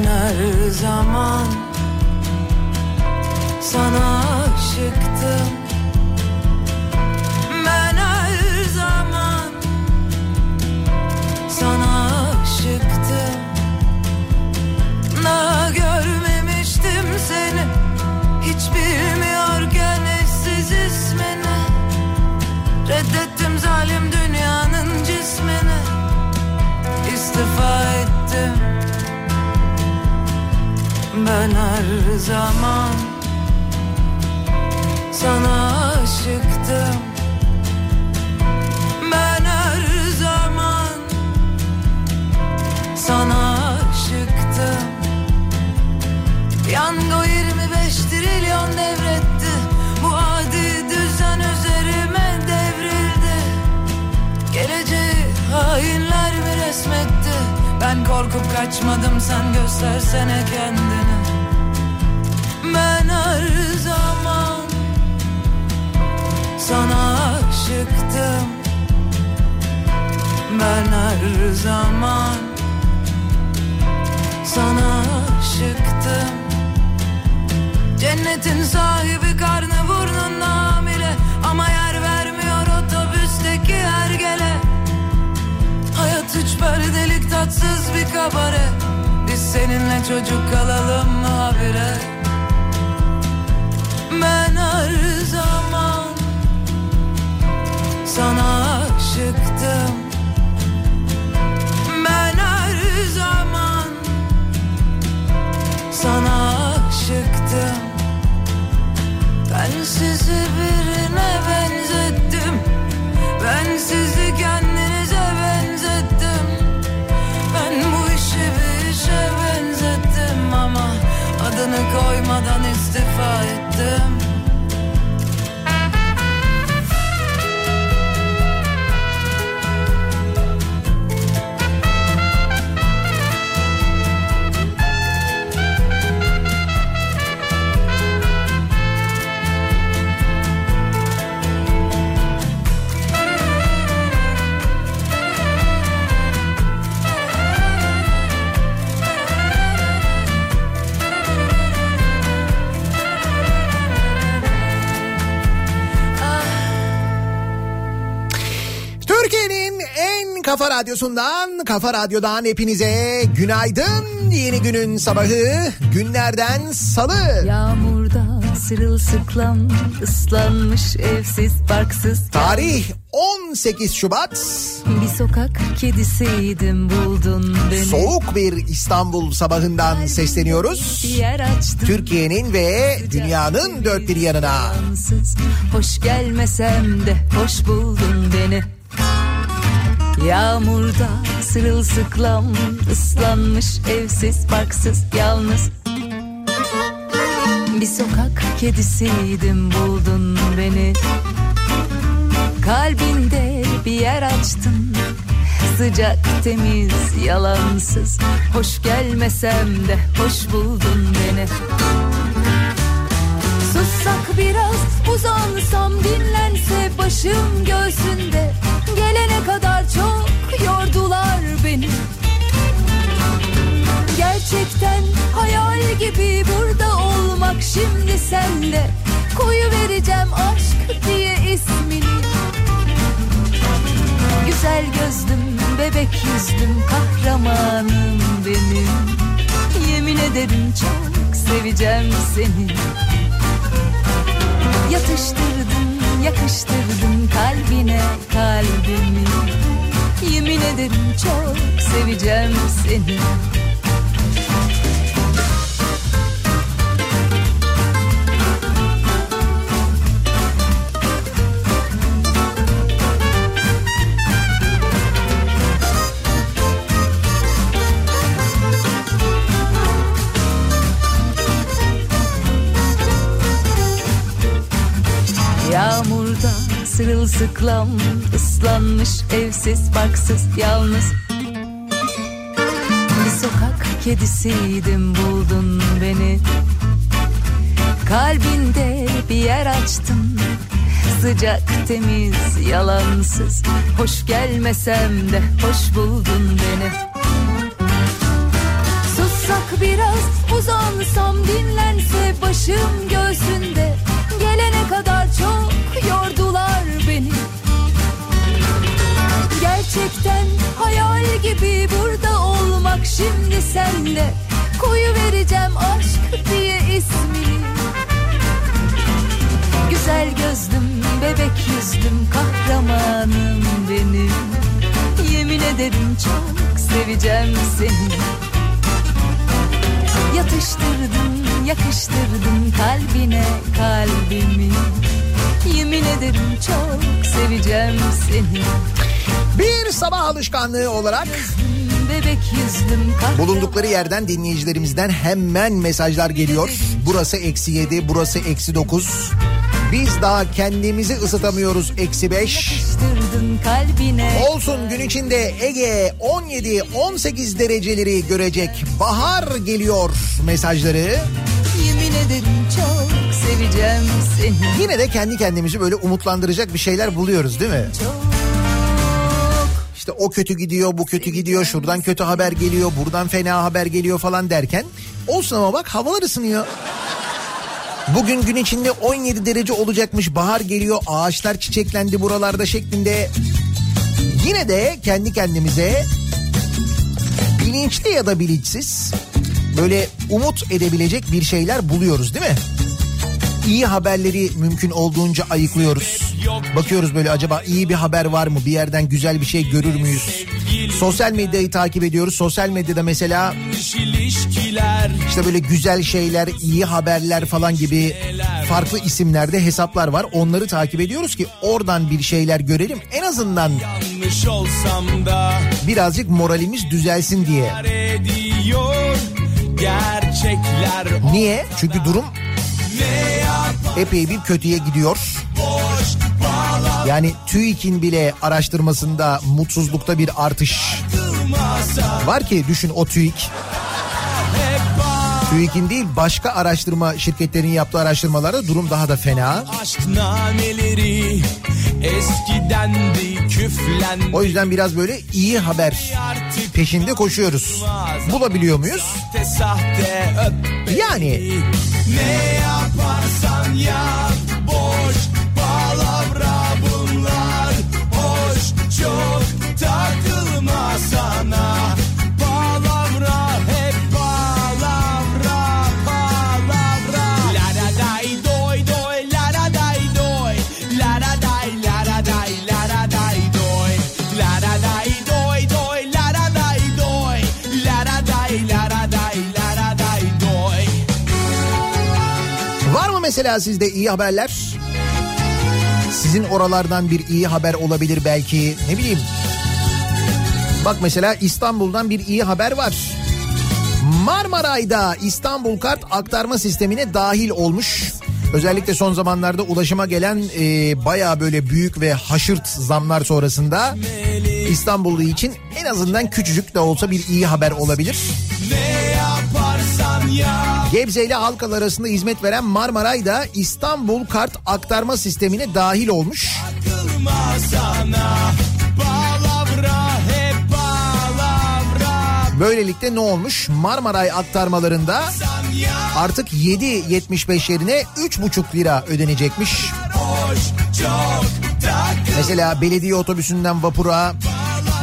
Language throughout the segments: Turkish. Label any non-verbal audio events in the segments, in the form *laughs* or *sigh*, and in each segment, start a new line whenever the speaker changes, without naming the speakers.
Ben her zaman. Sana aşıktım Ben her zaman sana aşıktım. Ben her zaman sana aşıktım. Yango 25 trilyon devretti. Bu adi düzen üzerime devrildi. Geleceği hainler mi resmetti? Ben korkup kaçmadım sen göstersene kendini Ben her zaman sana aşıktım. Ben her zaman sana aşıktım. Cennetin sahibi karnı burnunda hamile Ama yer vermiyor otobüsteki hergele. Hayat üç perdelik tatsız bir kabare. Biz seninle çocuk kalalım mı habire Ben her zaman sana aşıktım. Ben her zaman sana aşıktım. Ben sizi birine benzettim. Ben sizi kendinize benzettim. Ben bu işi bir işe benzettim ama Adını koymadan istifa ettim
Türkiye'nin kafa radyosundan, kafa radyodan hepinize günaydın. Yeni günün sabahı günlerden salı.
Yağmurda sırılsıklam ıslanmış evsiz barksız
Tarih 18 Şubat.
Bir sokak kedisiydim buldun beni
Soğuk bir İstanbul sabahından sesleniyoruz.
Yer açtın
Türkiye'nin ve dünyanın dört bir yanına.
Hoş gelmesem de hoş buldun beni Yağmurda sırılsıklam ıslanmış evsiz barksız yalnız. Bir sokak kedisiydim buldun beni. Kalbinde bir yer açtın Sıcak temiz yalansız. Hoş gelmesem de hoş buldun beni. Sussak biraz uzansam dinlense başım göğsünde Gelene kadar çok yordular beni. Gerçekten hayal gibi burada olmak şimdi sende. Koyu vereceğim aşk diye ismini. Güzel gözlüm bebek yüzlüm kahramanım benim. Yemin ederim çok seveceğim seni. Yatıştırdın, yakıştırdın kalbine kalbimi. Yemin ederim çok seveceğim seni sırılsıklam ıslanmış evsiz barksız yalnız. Bir sokak kedisiydim buldun beni. Kalbinde bir yer açtın Sıcak temiz yalansız. Hoş gelmesem de hoş buldun beni. Sussak biraz uzansam dinlense başım göğsünde. Gelene kadar çok yordular Gerçekten hayal gibi burada olmak şimdi senle. Koyu vereceğim aşk diye ismini Güzel gözlüm, bebek yüzlüm, kahramanım benim. Yemin ederim çok seveceğim seni. Yatıştırdım, yakıştırdım kalbine kalbimi Yemin ederim çok seveceğim seni
Bir sabah alışkanlığı olarak bulundukları yerden dinleyicilerimizden hemen mesajlar geliyor. Burası eksi yedi, burası eksi dokuz. Biz daha kendimizi ısıtamıyoruz eksi beş. Olsun gün içinde Ege 17-18 dereceleri görecek. Bahar geliyor mesajları.
Çok seveceğim seni
Yine de kendi kendimizi böyle umutlandıracak bir şeyler buluyoruz değil mi?
Çok
İşte o kötü gidiyor, bu kötü gidiyor, şuradan kötü haber geliyor, buradan fena haber geliyor falan derken olsun ama bak havalar ısınıyor. Bugün gün içinde 17 derece olacakmış, bahar geliyor, ağaçlar çiçeklendi buralarda şeklinde. Yine de kendi kendimize bilinçli ya da bilinçsiz böyle umut edebilecek bir şeyler buluyoruz değil mi? İyi haberleri mümkün olduğunca ayıklıyoruz. Bakıyoruz böyle acaba iyi bir haber var mı? Bir yerden güzel bir şey görür müyüz? Sosyal medyayı takip ediyoruz. Sosyal medyada mesela işte böyle güzel şeyler, iyi haberler falan gibi farklı isimlerde hesaplar var. Onları takip ediyoruz ki oradan bir şeyler görelim. En azından birazcık moralimiz düzelsin diye. Niye? Çünkü durum epey bir kötüye gidiyor. Yani TÜİK'in bile araştırmasında mutsuzlukta bir artış var ki düşün o TÜİK. TÜİK'in değil başka araştırma şirketlerinin yaptığı araştırmalarda durum daha da fena.
aşk nameleri eskidendi küflendi
O yüzden biraz böyle iyi haber peşinde koşuyoruz. Bulabiliyor muyuz? Yani
Ne yaparsan yap
mesela sizde iyi haberler? Sizin oralardan bir iyi haber olabilir belki. Ne bileyim. Bak mesela İstanbul'dan bir iyi haber var. Marmaray'da İstanbul Kart aktarma sistemine dahil olmuş. Özellikle son zamanlarda ulaşıma gelen e, bayağı böyle büyük ve haşırt zamlar sonrasında İstanbullu için en azından küçücük de olsa bir iyi haber olabilir.
Ne yaparsan yap
Gebze ile Halkalı arasında hizmet veren Marmaray da İstanbul Kart aktarma sistemine dahil olmuş. Böylelikle ne olmuş? Marmaray aktarmalarında artık 7.75 yerine 3.5 lira ödenecekmiş. Mesela belediye otobüsünden vapura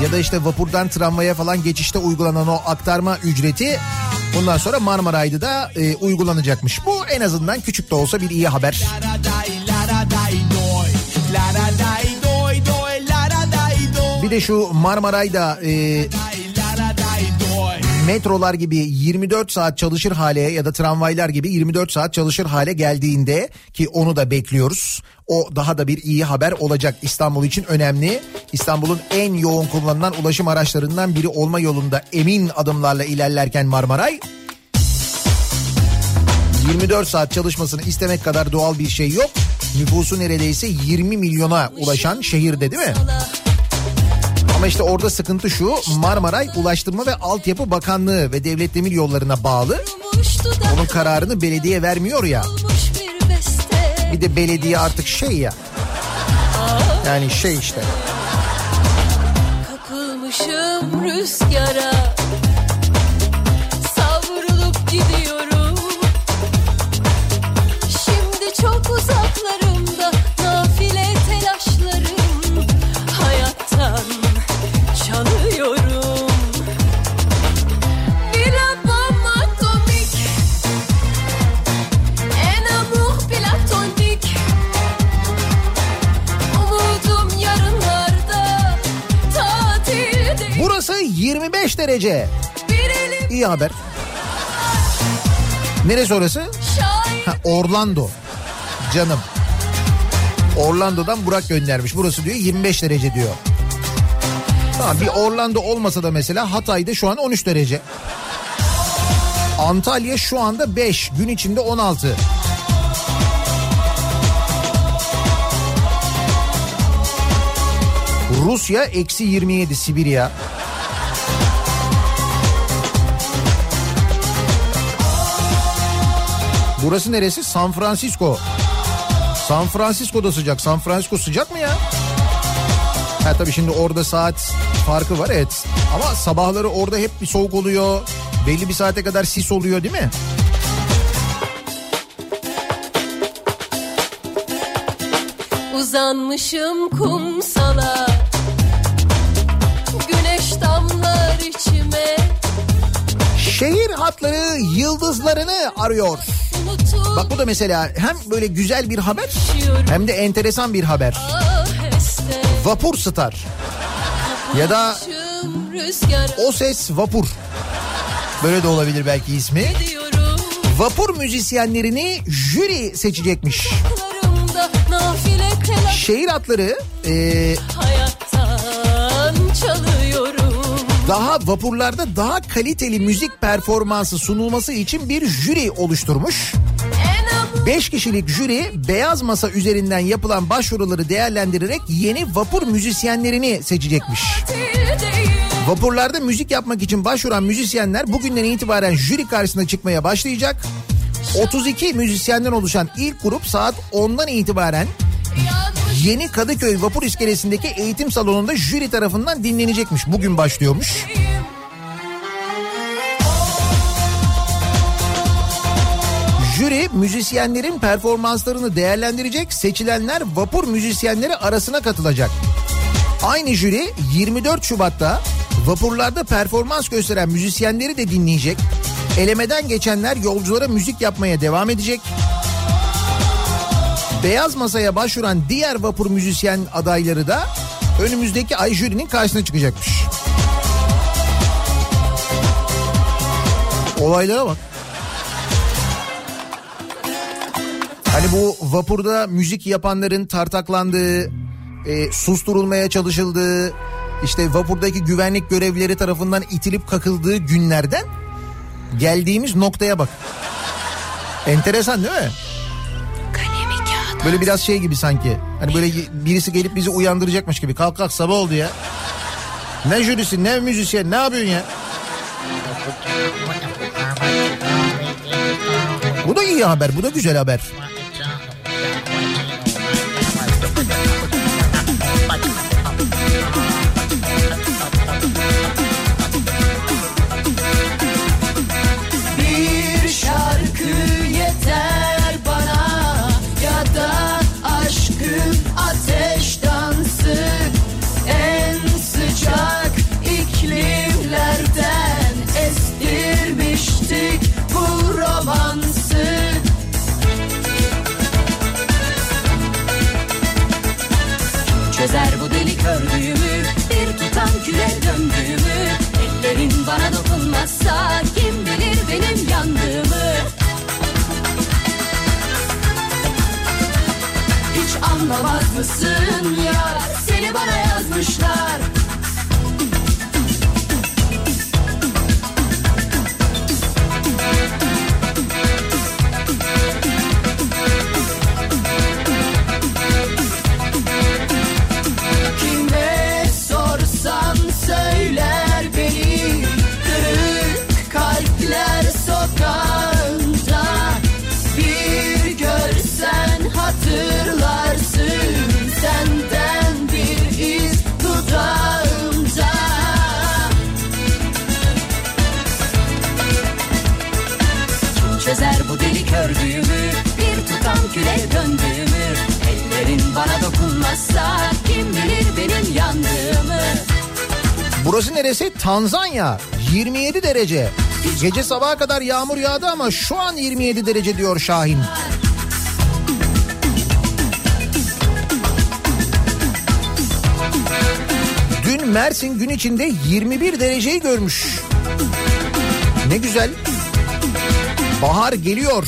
ya da işte vapurdan tramvaya falan geçişte uygulanan o aktarma ücreti bundan sonra Marmaray'da da e, uygulanacakmış. Bu en azından küçük de olsa bir iyi haber. Bir de şu Marmaray'da e, metrolar gibi 24 saat çalışır hale ya da tramvaylar gibi 24 saat çalışır hale geldiğinde ki onu da bekliyoruz. O daha da bir iyi haber olacak İstanbul için önemli. İstanbul'un en yoğun kullanılan ulaşım araçlarından biri olma yolunda emin adımlarla ilerlerken Marmaray 24 saat çalışmasını istemek kadar doğal bir şey yok. Nüfusu neredeyse 20 milyona ulaşan şehirde değil mi? Ama işte orada sıkıntı şu Marmaray Ulaştırma ve Altyapı Bakanlığı ve Devlet Demir Yolları'na bağlı. Onun kararını belediye vermiyor ya
bir
de belediye artık şey ya. Yani şey işte.
Kapılmışım rüzgara. Savrulup gidiyorum. Şimdi çok uzak.
Derece. İyi haber. Neresi orası? Ha, Orlando. Canım. Orlando'dan Burak göndermiş. Burası diyor 25 derece diyor. Tamam bir Orlando olmasa da mesela Hatay'da şu an 13 derece. Antalya şu anda 5, gün içinde 16. Rusya eksi 27 Sibirya. Burası neresi? San Francisco. San Francisco'da sıcak. San Francisco sıcak mı ya? Ha tabii şimdi orada saat farkı var evet. Ama sabahları orada hep bir soğuk oluyor. Belli bir saate kadar sis oluyor değil mi?
Uzanmışım kumsala Güneş damlar içime
Şehir hatları yıldızlarını arıyor. Bak bu da mesela hem böyle güzel bir haber hem de enteresan bir haber.
aheste
Vapur Star ya da O Ses Vapur. Böyle de olabilir belki ismi. Vapur müzisyenlerini jüri seçecekmiş. Şehir hatları e, daha vapurlarda daha kaliteli müzik performansı sunulması için bir jüri oluşturmuş.
En
5 kişilik jüri beyaz masa üzerinden yapılan başvuruları değerlendirerek yeni vapur müzisyenlerini seçecekmiş. Vapurlarda müzik yapmak için başvuran müzisyenler bugünden itibaren jüri karşısına çıkmaya başlayacak. 32 müzisyenden oluşan ilk grup saat 10'dan itibaren Yeni Kadıköy Vapur İskelesi'ndeki eğitim salonunda jüri tarafından dinlenecekmiş. Bugün başlıyormuş. Jüri müzisyenlerin performanslarını değerlendirecek. Seçilenler vapur müzisyenleri arasına katılacak. Aynı jüri 24 Şubat'ta vapurlarda performans gösteren müzisyenleri de dinleyecek. Elemeden geçenler yolculara müzik yapmaya devam edecek. Beyaz Masa'ya başvuran diğer vapur müzisyen adayları da önümüzdeki ay jürinin karşısına çıkacakmış. Olaylara bak. Hani bu vapurda müzik yapanların tartaklandığı, e, susturulmaya çalışıldığı, işte vapurdaki güvenlik görevlileri tarafından itilip kakıldığı günlerden geldiğimiz noktaya bak. Enteresan değil mi? Böyle biraz şey gibi sanki. Hani böyle birisi gelip bizi uyandıracakmış gibi. Kalk kalk sabah oldu ya. Ne jürisi ne müzisyen ne yapıyorsun ya? Bu da iyi haber bu da güzel haber. Derece. Gece sabaha kadar yağmur yağdı ama şu an 27 derece diyor Şahin. Dün Mersin gün içinde 21 dereceyi görmüş. Ne güzel. Bahar geliyor.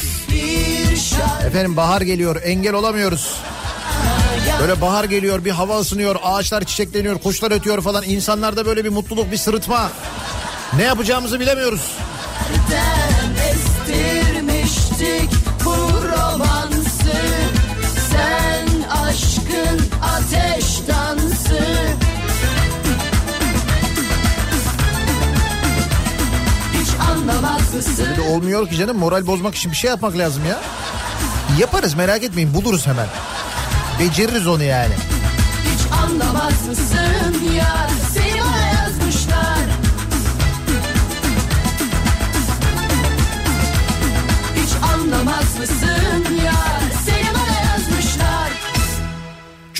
Efendim bahar geliyor engel olamıyoruz. Böyle bahar geliyor bir hava ısınıyor ağaçlar çiçekleniyor kuşlar ötüyor falan insanlarda böyle bir mutluluk bir sırıtma. Ne yapacağımızı bilemiyoruz.
bu romansı Sen aşkın ateş dansı Hiç anlamaz mısın?
Olmuyor ki canım moral bozmak için bir şey yapmak lazım ya. Yaparız merak etmeyin buluruz hemen. Beceririz onu yani.
Hiç anlamaz mısın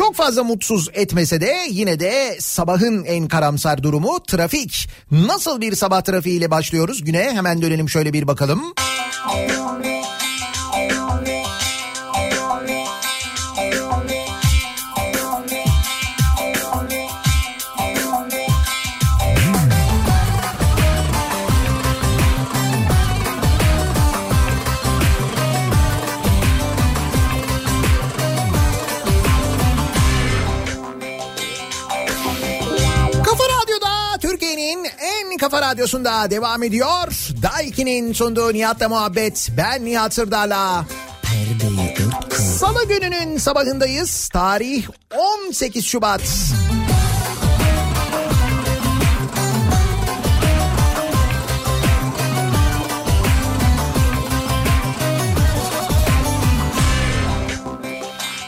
Çok fazla mutsuz etmese de yine de sabahın en karamsar durumu trafik. Nasıl bir sabah trafiğiyle başlıyoruz güne? Hemen dönelim şöyle bir bakalım. Kafa kafa radyosunda devam ediyor. Daiki'nin sunduğu Nihat'la muhabbet. Ben Nihat Sırdar'la. Salı gününün sabahındayız. Tarih 18 Şubat.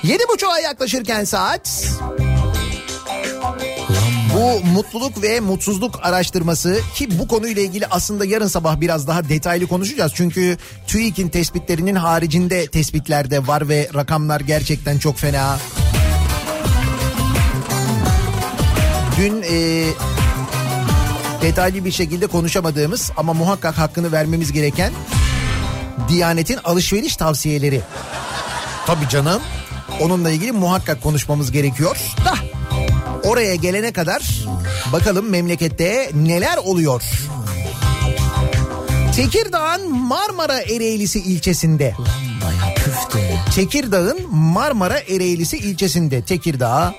Yedi buçuğa yaklaşırken saat bu mutluluk ve mutsuzluk araştırması ki bu konuyla ilgili aslında yarın sabah biraz daha detaylı konuşacağız. Çünkü TÜİK'in tespitlerinin haricinde tespitler de var ve rakamlar gerçekten çok fena. Dün e, detaylı bir şekilde konuşamadığımız ama muhakkak hakkını vermemiz gereken Diyanet'in alışveriş tavsiyeleri. Tabii canım. Onunla ilgili muhakkak konuşmamız gerekiyor. Da oraya gelene kadar bakalım memlekette neler oluyor. Tekirdağ'ın Marmara Ereğlisi ilçesinde. Tekirdağ'ın Marmara Ereğlisi ilçesinde. Tekirdağ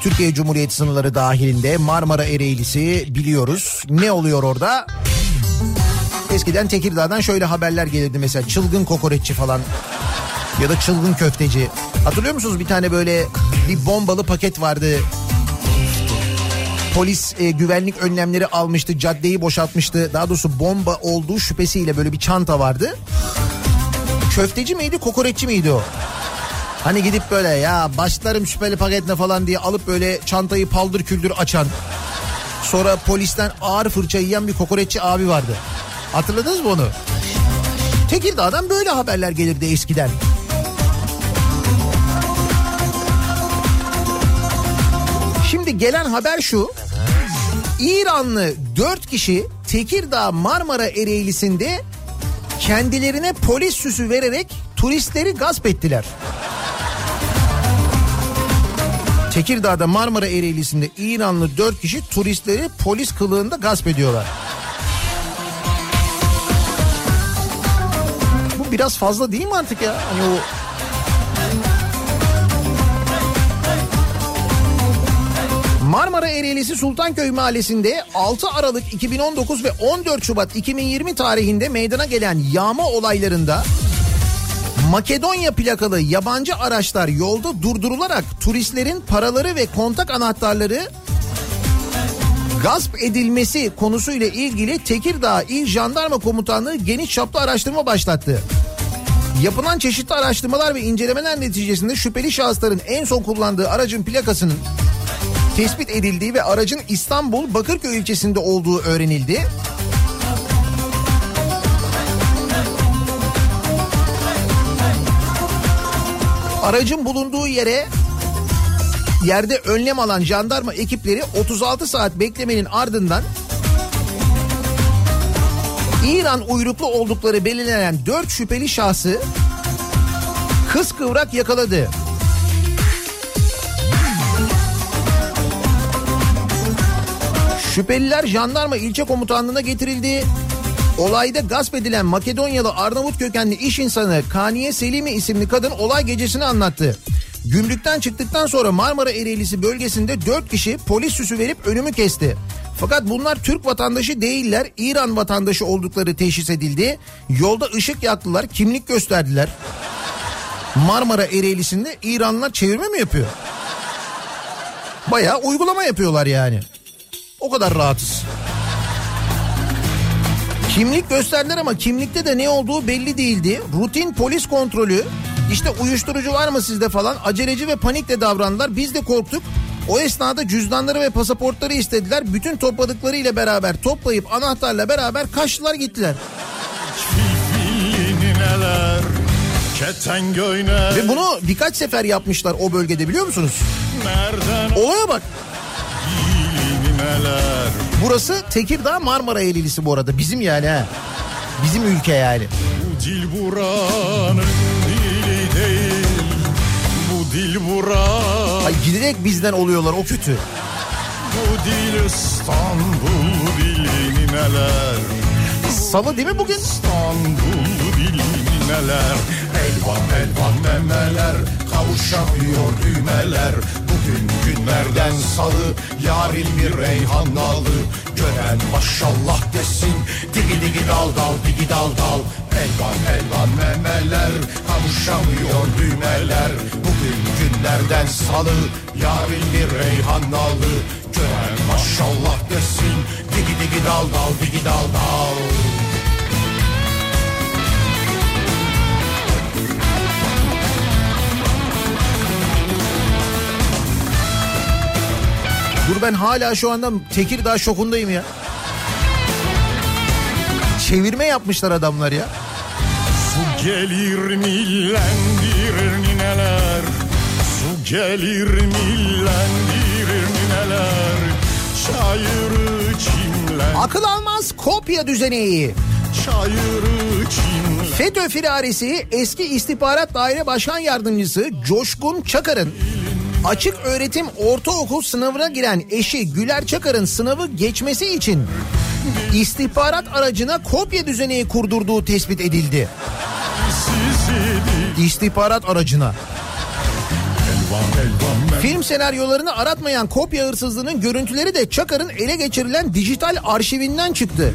Türkiye Cumhuriyeti sınırları dahilinde Marmara Ereğlisi biliyoruz. Ne oluyor orada? Eskiden Tekirdağ'dan şöyle haberler gelirdi mesela çılgın kokoreççi falan ya da çılgın köfteci. Hatırlıyor musunuz bir tane böyle bir bombalı paket vardı. Polis e, güvenlik önlemleri almıştı, caddeyi boşaltmıştı. Daha doğrusu bomba olduğu şüphesiyle böyle bir çanta vardı. Köfteci miydi, kokoreççi miydi o? Hani gidip böyle ya başlarım şüpheli paketle falan diye alıp böyle çantayı paldır küldür açan. Sonra polisten ağır fırça yiyen bir kokoreççi abi vardı. Hatırladınız mı onu? Tekirdağ'dan böyle haberler gelirdi eskiden. Şimdi gelen haber şu. İranlı 4 kişi Tekirdağ Marmara Ereğlisi'nde kendilerine polis süsü vererek turistleri gasp ettiler. Tekirdağ'da Marmara Ereğlisi'nde İranlı 4 kişi turistleri polis kılığında gasp ediyorlar. Bu biraz fazla değil mi artık ya? Hani o Marmara Ereğlisi Sultanköy Mahallesi'nde 6 Aralık 2019 ve 14 Şubat 2020 tarihinde meydana gelen yağma olaylarında Makedonya plakalı yabancı araçlar yolda durdurularak turistlerin paraları ve kontak anahtarları gasp edilmesi konusuyla ilgili Tekirdağ İl Jandarma Komutanlığı geniş çaplı araştırma başlattı. Yapılan çeşitli araştırmalar ve incelemeler neticesinde şüpheli şahısların en son kullandığı aracın plakasının tespit edildiği ve aracın İstanbul Bakırköy ilçesinde olduğu öğrenildi. Aracın bulunduğu yere yerde önlem alan jandarma ekipleri 36 saat beklemenin ardından İran uyruklu oldukları belirlenen 4 şüpheli şahsı kıskıvrak yakaladı. Şüpheliler jandarma ilçe komutanlığına getirildi. Olayda gasp edilen Makedonyalı Arnavut kökenli iş insanı Kaniye Selimi isimli kadın olay gecesini anlattı. Gümrükten çıktıktan sonra Marmara Ereğlisi bölgesinde 4 kişi polis süsü verip önümü kesti. Fakat bunlar Türk vatandaşı değiller, İran vatandaşı oldukları teşhis edildi. Yolda ışık yaktılar, kimlik gösterdiler. Marmara Ereğlisi'nde İranlılar çevirme mi yapıyor? Bayağı uygulama yapıyorlar yani. O kadar rahatız. Kimlik gösterdiler ama kimlikte de ne olduğu belli değildi. Rutin polis kontrolü. İşte uyuşturucu var mı sizde falan aceleci ve panikle davrandılar. Biz de korktuk. O esnada cüzdanları ve pasaportları istediler. Bütün topladıklarıyla beraber toplayıp anahtarla beraber kaçtılar gittiler. Ve bunu birkaç sefer yapmışlar o bölgede biliyor musunuz? Olaya bak.
Neler
Burası Tekirdağ Marmara Ereğlisi bu arada. Bizim yani ha. Bizim ülke yani.
Bu dil buranın dili değil Bu dil buranın
Ay giderek bizden oluyorlar o kötü.
Bu dil İstanbul dilini neler
Salı değil mi bugün?
İstanbul dilini neler Elvan elvan memeler Kavuşamıyor düğmeler Bugün günlerden salı Yarın bir reyhan nalı. Gören maşallah desin Digi digi dal dal digi dal dal. Elvan elvan memeler Kavuşamıyor düğmeler. Bugün günlerden salı Yarın bir reyhan nalı. Gören maşallah desin Digi digi dal dal digi dal dal
Dur ben hala şu anda Tekirdağ şokundayım ya. Çevirme yapmışlar adamlar ya.
Su gelir millendirir nineler Su gelir millendirir nineler Çayırı çimlen
Akıl almaz kopya düzeneği.
Çayırı çimlen
FETÖ firarisi eski istihbarat daire başkan yardımcısı Coşkun Çakar'ın açık öğretim ortaokul sınavına giren eşi Güler Çakar'ın sınavı geçmesi için istihbarat aracına kopya düzeneği kurdurduğu tespit edildi. İstihbarat aracına. Film senaryolarını aratmayan kopya hırsızlığının görüntüleri de Çakar'ın ele geçirilen dijital arşivinden çıktı.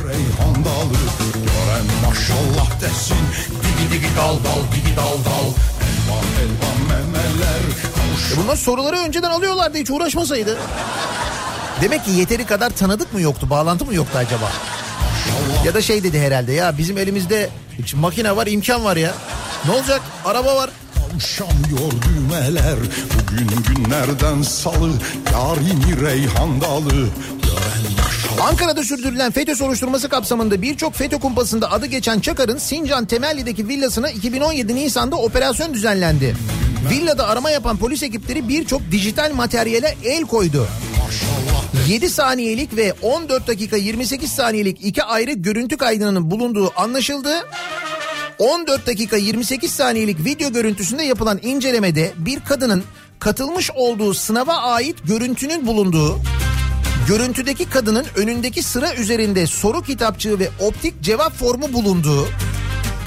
maşallah desin Digi digi dal dal digi dal dal Elvan elvan memeler
E bunlar soruları önceden alıyorlardı hiç uğraşmasaydı. Demek ki yeteri kadar tanıdık mı yoktu, bağlantı mı yoktu acaba? Ya da şey dedi herhalde ya bizim elimizde makine var, imkan var ya. Ne olacak? Araba var.
Kavuşamıyor düğmeler Bugün günlerden salı Yarini reyhan dalı Gören
Ankara'da sürdürülen FETÖ soruşturması kapsamında birçok FETÖ kumpasında adı geçen Çakar'ın Sincan Temelli'deki villasına 2017 Nisan'da operasyon düzenlendi. Villada arama yapan polis ekipleri birçok dijital materyale el koydu. 7 saniyelik ve 14 dakika 28 saniyelik iki ayrı görüntü kaydının bulunduğu anlaşıldı. 14 dakika 28 saniyelik video görüntüsünde yapılan incelemede bir kadının katılmış olduğu sınava ait görüntünün bulunduğu, görüntüdeki kadının önündeki sıra üzerinde soru kitapçığı ve optik cevap formu bulunduğu,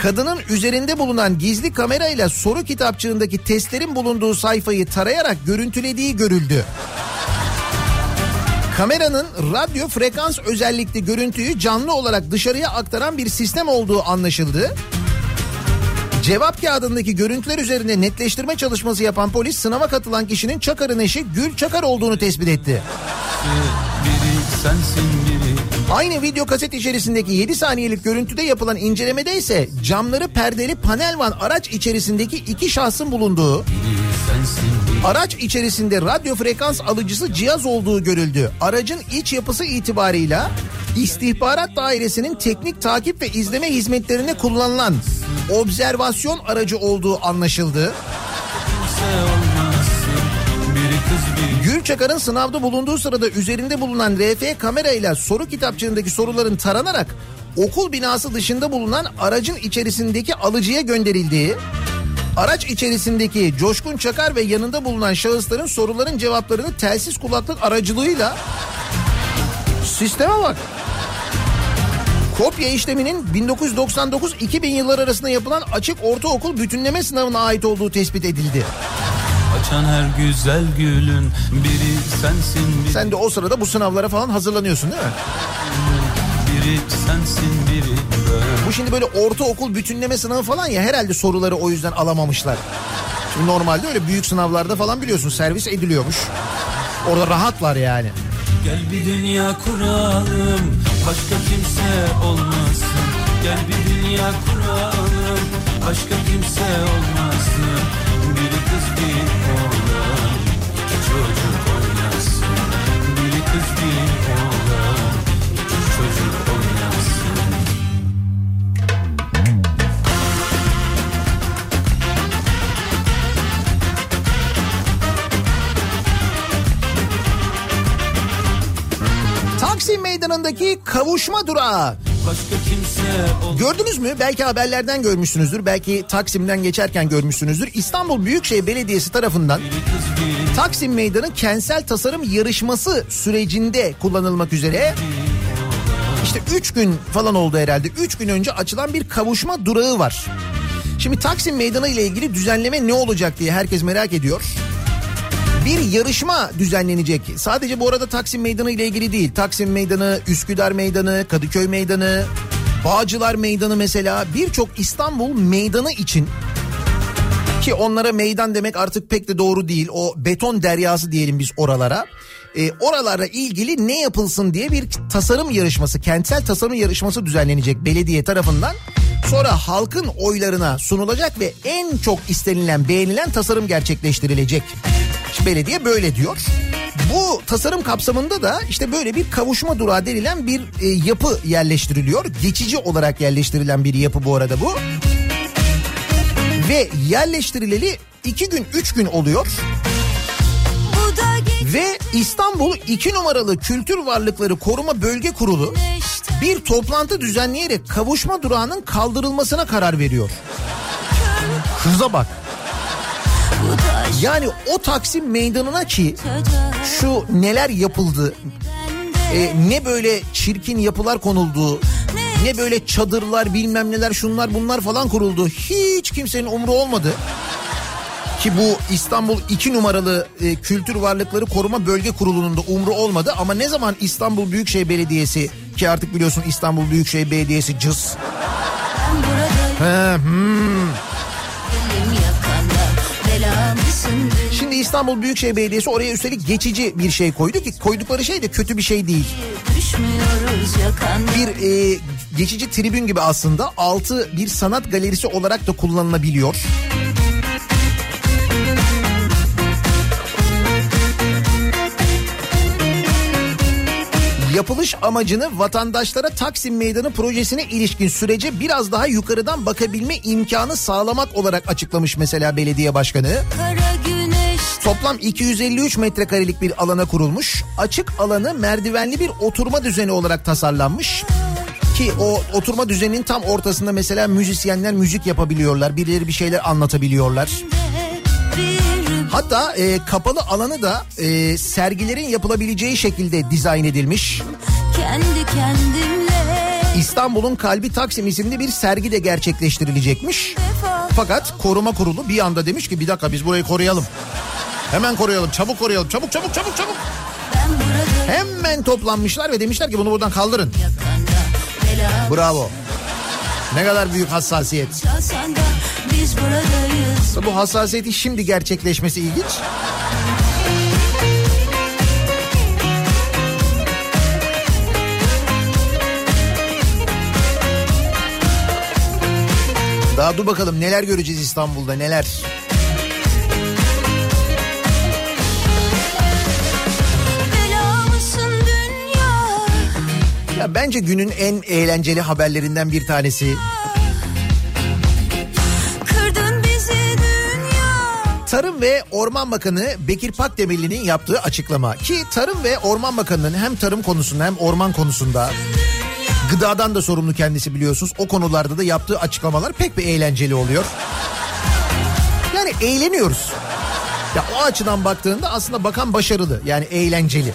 kadının üzerinde bulunan gizli kamerayla soru kitapçığındaki testlerin bulunduğu sayfayı tarayarak görüntülediği görüldü. Kameranın radyo frekans özellikli görüntüyü canlı olarak dışarıya aktaran bir sistem olduğu anlaşıldı. Cevap kağıdındaki görüntüler üzerinde netleştirme çalışması yapan polis sınava katılan kişinin Çakar'ın eşi Gül Çakar olduğunu tespit etti.
Biri sensin biri
Aynı video kaset içerisindeki 7 saniyelik görüntüde yapılan incelemede ise camları perdeli panel van araç içerisindeki iki şahsın bulunduğu, araç içerisinde radyo frekans alıcısı cihaz olduğu görüldü. Aracın iç yapısı itibarıyla istihbarat dairesinin teknik takip ve izleme hizmetlerine kullanılan observasyon aracı olduğu anlaşıldı. Gülçakar'ın sınavda bulunduğu sırada üzerinde bulunan RF kamerayla soru kitapçığındaki soruların taranarak okul binası dışında bulunan aracın içerisindeki alıcıya gönderildiği, araç içerisindeki Coşkun Çakar ve yanında bulunan şahısların soruların cevaplarını telsiz kulaklık aracılığıyla sisteme bak. Kopya işleminin 1999-2000 yılları arasında yapılan açık ortaokul bütünleme sınavına ait olduğu tespit edildi.
Açan her güzel gülün biri sensin biri,
Sen de o sırada bu sınavlara falan hazırlanıyorsun değil mi?
biri sensin biri ben.
Bu şimdi böyle ortaokul bütünleme sınavı falan ya herhalde soruları o yüzden alamamışlar. Şimdi normalde öyle büyük sınavlarda falan biliyorsun servis ediliyormuş. Orada rahatlar yani.
Gel bir dünya kuralım başka kimse olmasın Gel bir dünya kuralım başka kimse olmasın Biri kız bir
Taksim Meydanı'ndaki kavuşma durağı. Gördünüz mü? Belki haberlerden görmüşsünüzdür. Belki Taksim'den geçerken görmüşsünüzdür. İstanbul Büyükşehir Belediyesi tarafından Taksim Meydanı kentsel tasarım yarışması sürecinde kullanılmak üzere işte 3 gün falan oldu herhalde. 3 gün önce açılan bir kavuşma durağı var. Şimdi Taksim Meydanı ile ilgili düzenleme ne olacak diye herkes merak ediyor. Bir yarışma düzenlenecek. Sadece bu arada Taksim Meydanı ile ilgili değil. Taksim Meydanı, Üsküdar Meydanı, Kadıköy Meydanı, Bağcılar Meydanı mesela birçok İstanbul meydanı için ki onlara meydan demek artık pek de doğru değil. O beton deryası diyelim biz oralara. E, oralara ilgili ne yapılsın diye bir tasarım yarışması, kentsel tasarım yarışması düzenlenecek belediye tarafından. Sonra halkın oylarına sunulacak ve en çok istenilen, beğenilen tasarım gerçekleştirilecek. İşte belediye böyle diyor. Bu tasarım kapsamında da işte böyle bir kavuşma durağı denilen bir e, yapı yerleştiriliyor. Geçici olarak yerleştirilen bir yapı bu arada bu. Ve yerleştirileli iki gün üç gün oluyor. Ve İstanbul 2 numaralı Kültür Varlıkları Koruma Bölge Kurulu bir toplantı düzenleyerek kavuşma durağının kaldırılmasına karar veriyor. Hıza bak. Yani o Taksim meydanına ki şu neler yapıldı, e, ne böyle çirkin yapılar konuldu, ne böyle çadırlar bilmem neler şunlar bunlar falan kuruldu. Hiç kimsenin umru olmadı. Ki bu İstanbul 2 numaralı e, Kültür Varlıkları Koruma Bölge Kurulu'nun da umru olmadı. Ama ne zaman İstanbul Büyükşehir Belediyesi ki artık biliyorsun İstanbul Büyükşehir Belediyesi cız. He, hmm. İstanbul Büyükşehir Belediyesi oraya üstelik geçici bir şey koydu ki koydukları şey de kötü bir şey değil. Bir e, geçici tribün gibi aslında altı bir sanat galerisi olarak da kullanılabiliyor. Yapılış amacını vatandaşlara Taksim Meydanı projesine ilişkin sürece biraz daha yukarıdan bakabilme imkanı sağlamak olarak açıklamış mesela belediye başkanı.
Kara
Toplam 253 metrekarelik bir alana kurulmuş. Açık alanı merdivenli bir oturma düzeni olarak tasarlanmış. Ki o oturma düzeninin tam ortasında mesela müzisyenler müzik yapabiliyorlar. Birileri bir şeyler anlatabiliyorlar. Hatta e, kapalı alanı da e, sergilerin yapılabileceği şekilde dizayn edilmiş.
kendi kendimle
İstanbul'un Kalbi Taksim isimli bir sergi de gerçekleştirilecekmiş. Fakat koruma kurulu bir anda demiş ki bir dakika biz burayı koruyalım. Hemen koruyalım çabuk koruyalım çabuk çabuk çabuk çabuk. Hemen toplanmışlar ve demişler ki bunu buradan kaldırın. Bravo. Ne kadar büyük hassasiyet. Bu hassasiyetin şimdi gerçekleşmesi ilginç. Daha dur bakalım neler göreceğiz İstanbul'da neler.
Bela
Ya bence günün en eğlenceli haberlerinden bir tanesi. Tarım ve Orman Bakanı Bekir Pakdemirli'nin yaptığı açıklama ki Tarım ve Orman Bakanı'nın hem tarım konusunda hem orman konusunda gıdadan da sorumlu kendisi biliyorsunuz. O konularda da yaptığı açıklamalar pek bir eğlenceli oluyor. Yani eğleniyoruz. Ya o açıdan baktığında aslında bakan başarılı yani eğlenceli.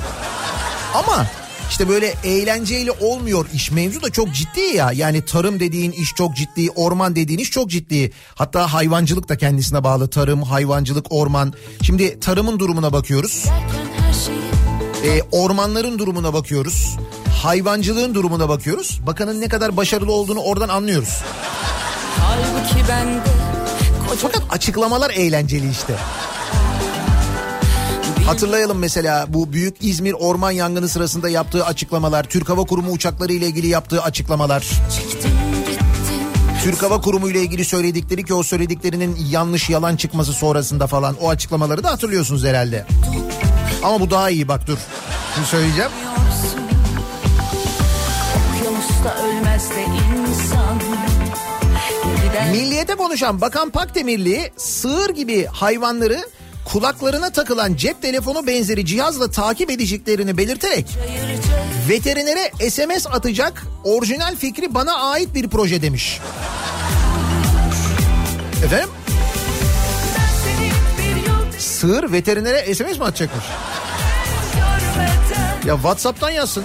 Ama İşte böyle eğlenceyle olmuyor iş mevzu da çok ciddi ya. Yani tarım dediğin iş çok ciddi, orman dediğin iş çok ciddi. Hatta hayvancılık da kendisine bağlı. Tarım, hayvancılık, orman. Şimdi tarımın durumuna bakıyoruz. Ee, ormanların durumuna bakıyoruz. Hayvancılığın durumuna bakıyoruz. Bakanın ne kadar başarılı olduğunu oradan anlıyoruz.
Halbuki ben
Fakat açıklamalar eğlenceli işte. Hatırlayalım mesela bu büyük İzmir orman yangını sırasında yaptığı açıklamalar, Türk Hava Kurumu uçakları ile ilgili yaptığı açıklamalar. Türk Hava Kurumu ile ilgili söyledikleri ki o söylediklerinin yanlış yalan çıkması sonrasında falan o açıklamaları da hatırlıyorsunuz herhalde. Ama bu daha iyi bak dur. Şimdi söyleyeceğim. Milliyete konuşan Bakan Pakdemirli sığır gibi hayvanları kulaklarına takılan cep telefonu benzeri cihazla takip edeceklerini belirterek veterinere SMS atacak orijinal fikri bana ait bir proje demiş. Efendim? Sığır veterinere SMS mi atacakmış? Ya Whatsapp'tan yazsın.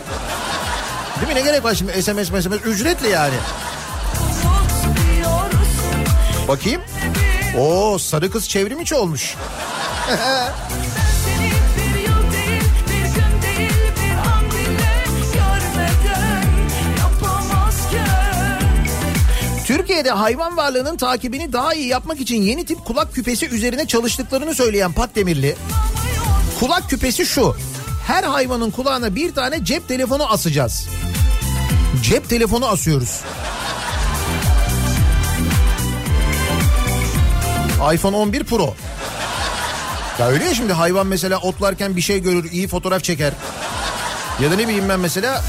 Değil mi ne gerek var şimdi SMS SMS ücretli yani. Bakayım. Oo sarı kız çevrim içi olmuş. Türkiye'de hayvan varlığının takibini daha iyi yapmak için yeni tip kulak küpesi üzerine çalıştıklarını söyleyen Patdemirli. Kulak küpesi şu. Her hayvanın kulağına bir tane cep telefonu asacağız. Cep telefonu asıyoruz. iPhone 11 Pro. Ya öyle ya şimdi hayvan mesela otlarken bir şey görür, iyi fotoğraf çeker. Ya da ne bileyim ben mesela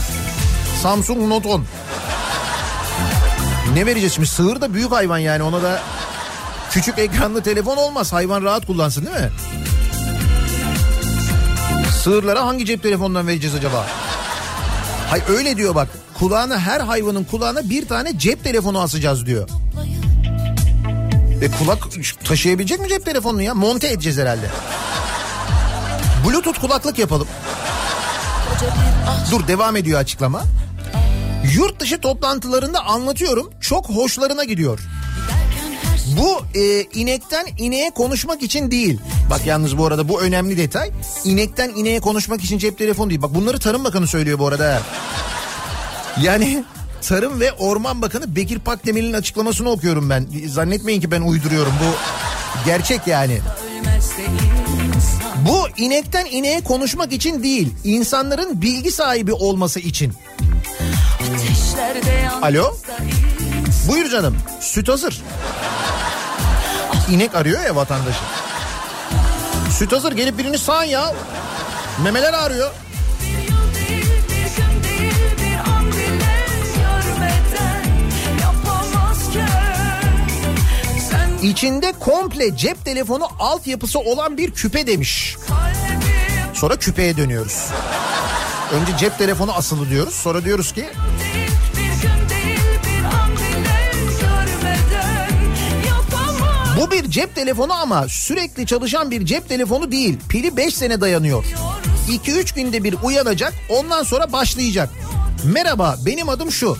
Samsung Note 10. Ne vereceğiz şimdi? Sığır da büyük hayvan yani ona da küçük ekranlı telefon olmaz. Hayvan rahat kullansın değil mi? Sığırlara hangi cep telefonundan vereceğiz acaba? Hay öyle diyor bak. Kulağına her hayvanın kulağına bir tane cep telefonu asacağız diyor. E kulak taşıyabilecek mi cep telefonunu ya? Monte edeceğiz herhalde. Bluetooth kulaklık yapalım. Dur devam ediyor açıklama. Yurt dışı toplantılarında anlatıyorum. Çok hoşlarına gidiyor. Bu e, inekten ineğe konuşmak için değil. Bak yalnız bu arada bu önemli detay. İnekten ineğe konuşmak için cep telefonu değil. Bak bunları Tarım Bakanı söylüyor bu arada. Yani Tarım ve Orman Bakanı Bekir Pakdemir'in açıklamasını okuyorum ben. Zannetmeyin ki ben uyduruyorum. Bu gerçek yani. Bu inekten ineğe konuşmak için değil. insanların bilgi sahibi olması için. Alo? Buyur canım. Süt hazır. İnek arıyor ya vatandaşı. Süt hazır gelip birini sağ ya. Memeler ağrıyor. İçinde komple cep telefonu altyapısı olan bir küpe demiş. Sonra küpeye dönüyoruz. Önce cep telefonu asılı diyoruz. Sonra diyoruz ki bu bir cep telefonu ama sürekli çalışan bir cep telefonu değil. Pili 5 sene dayanıyor. 2-3 günde bir uyanacak ondan sonra başlayacak. Merhaba benim adım şu.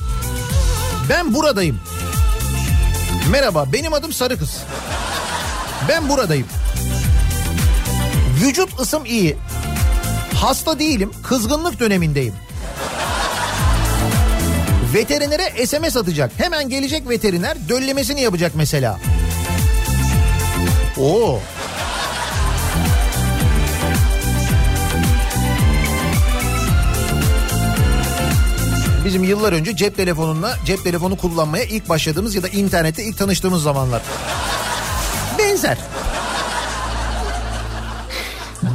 Ben buradayım. Merhaba benim adım Sarı Kız. Ben buradayım. Vücut ısım iyi. Hasta değilim. Kızgınlık dönemindeyim. Veterinere SMS atacak. Hemen gelecek veteriner döllemesini yapacak mesela. Oo. Bizim yıllar önce cep telefonunla cep telefonu kullanmaya ilk başladığımız ya da internette ilk tanıştığımız zamanlar. Benzer.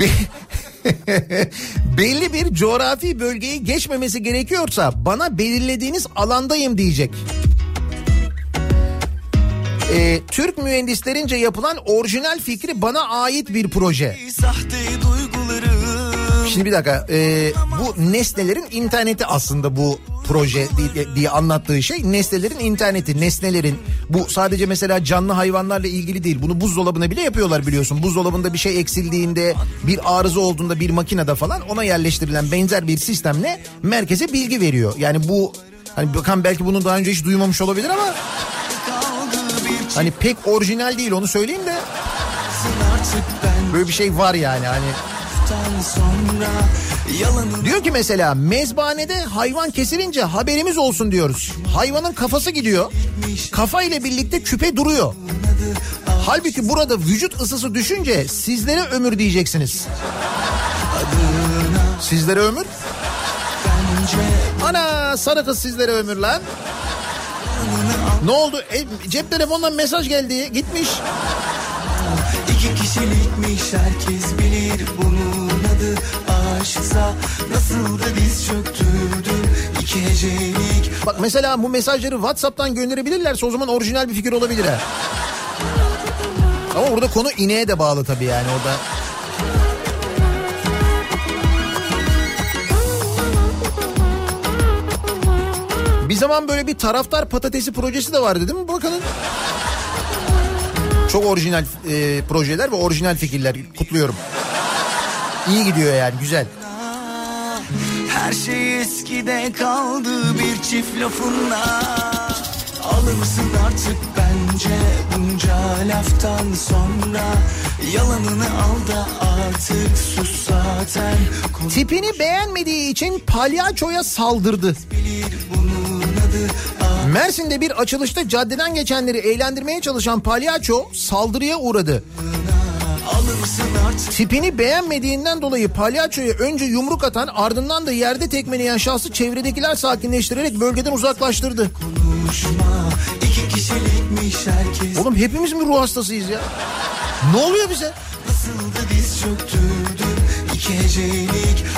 Be *laughs* Belli bir coğrafi bölgeyi geçmemesi gerekiyorsa bana belirlediğiniz alandayım diyecek. Ee, Türk mühendislerince yapılan orijinal fikri bana ait bir proje. Şimdi bir dakika e, bu nesnelerin interneti aslında bu proje diye, diye anlattığı şey nesnelerin interneti, nesnelerin bu sadece mesela canlı hayvanlarla ilgili değil. Bunu buzdolabına bile yapıyorlar biliyorsun. Buzdolabında bir şey eksildiğinde, bir arıza olduğunda bir makinede falan ona yerleştirilen benzer bir sistemle merkeze bilgi veriyor. Yani bu hani bakan belki bunu daha önce hiç duymamış olabilir ama hani pek orijinal değil onu söyleyeyim de böyle bir şey var yani hani
sonra yalanın
Diyor ki mesela mezbanede hayvan kesilince haberimiz olsun diyoruz. Hayvanın kafası gidiyor. Kafa ile birlikte küpe duruyor. Halbuki burada vücut ısısı düşünce sizlere ömür diyeceksiniz. Sizlere ömür? Ana sarı kız sizlere ömür lan. Ne oldu? E, cep telefonundan mesaj geldi. Gitmiş.
iki kişilikmiş herkes bilir bunun adı aşksa nasıl da diz çöktürdü iki hecelik
Bak mesela bu mesajları WhatsApp'tan gönderebilirlerse o zaman orijinal bir fikir olabilir. Ama burada konu ineğe de bağlı tabii yani orada. Bir zaman böyle bir taraftar patatesi projesi de vardı değil mi bakanın? Çok orijinal e, projeler ve orijinal fikirler kutluyorum. İyi gidiyor yani güzel.
Her şey eskide kaldı bir çift lafınla Alırsın artık bence bunca laftan sonra Yalanını al da artık sus zaten Konu
Tipini beğenmediği için palyaçoya saldırdı. Mersin'de bir açılışta caddeden geçenleri eğlendirmeye çalışan palyaço saldırıya uğradı. Tipini beğenmediğinden dolayı palyaçoya önce yumruk atan ardından da yerde tekmeleyen şahsı çevredekiler sakinleştirerek bölgeden uzaklaştırdı.
konuşma İki kişilikmiş herkes
Oğlum hepimiz mi ruh hastasıyız ya? Ne oluyor bize?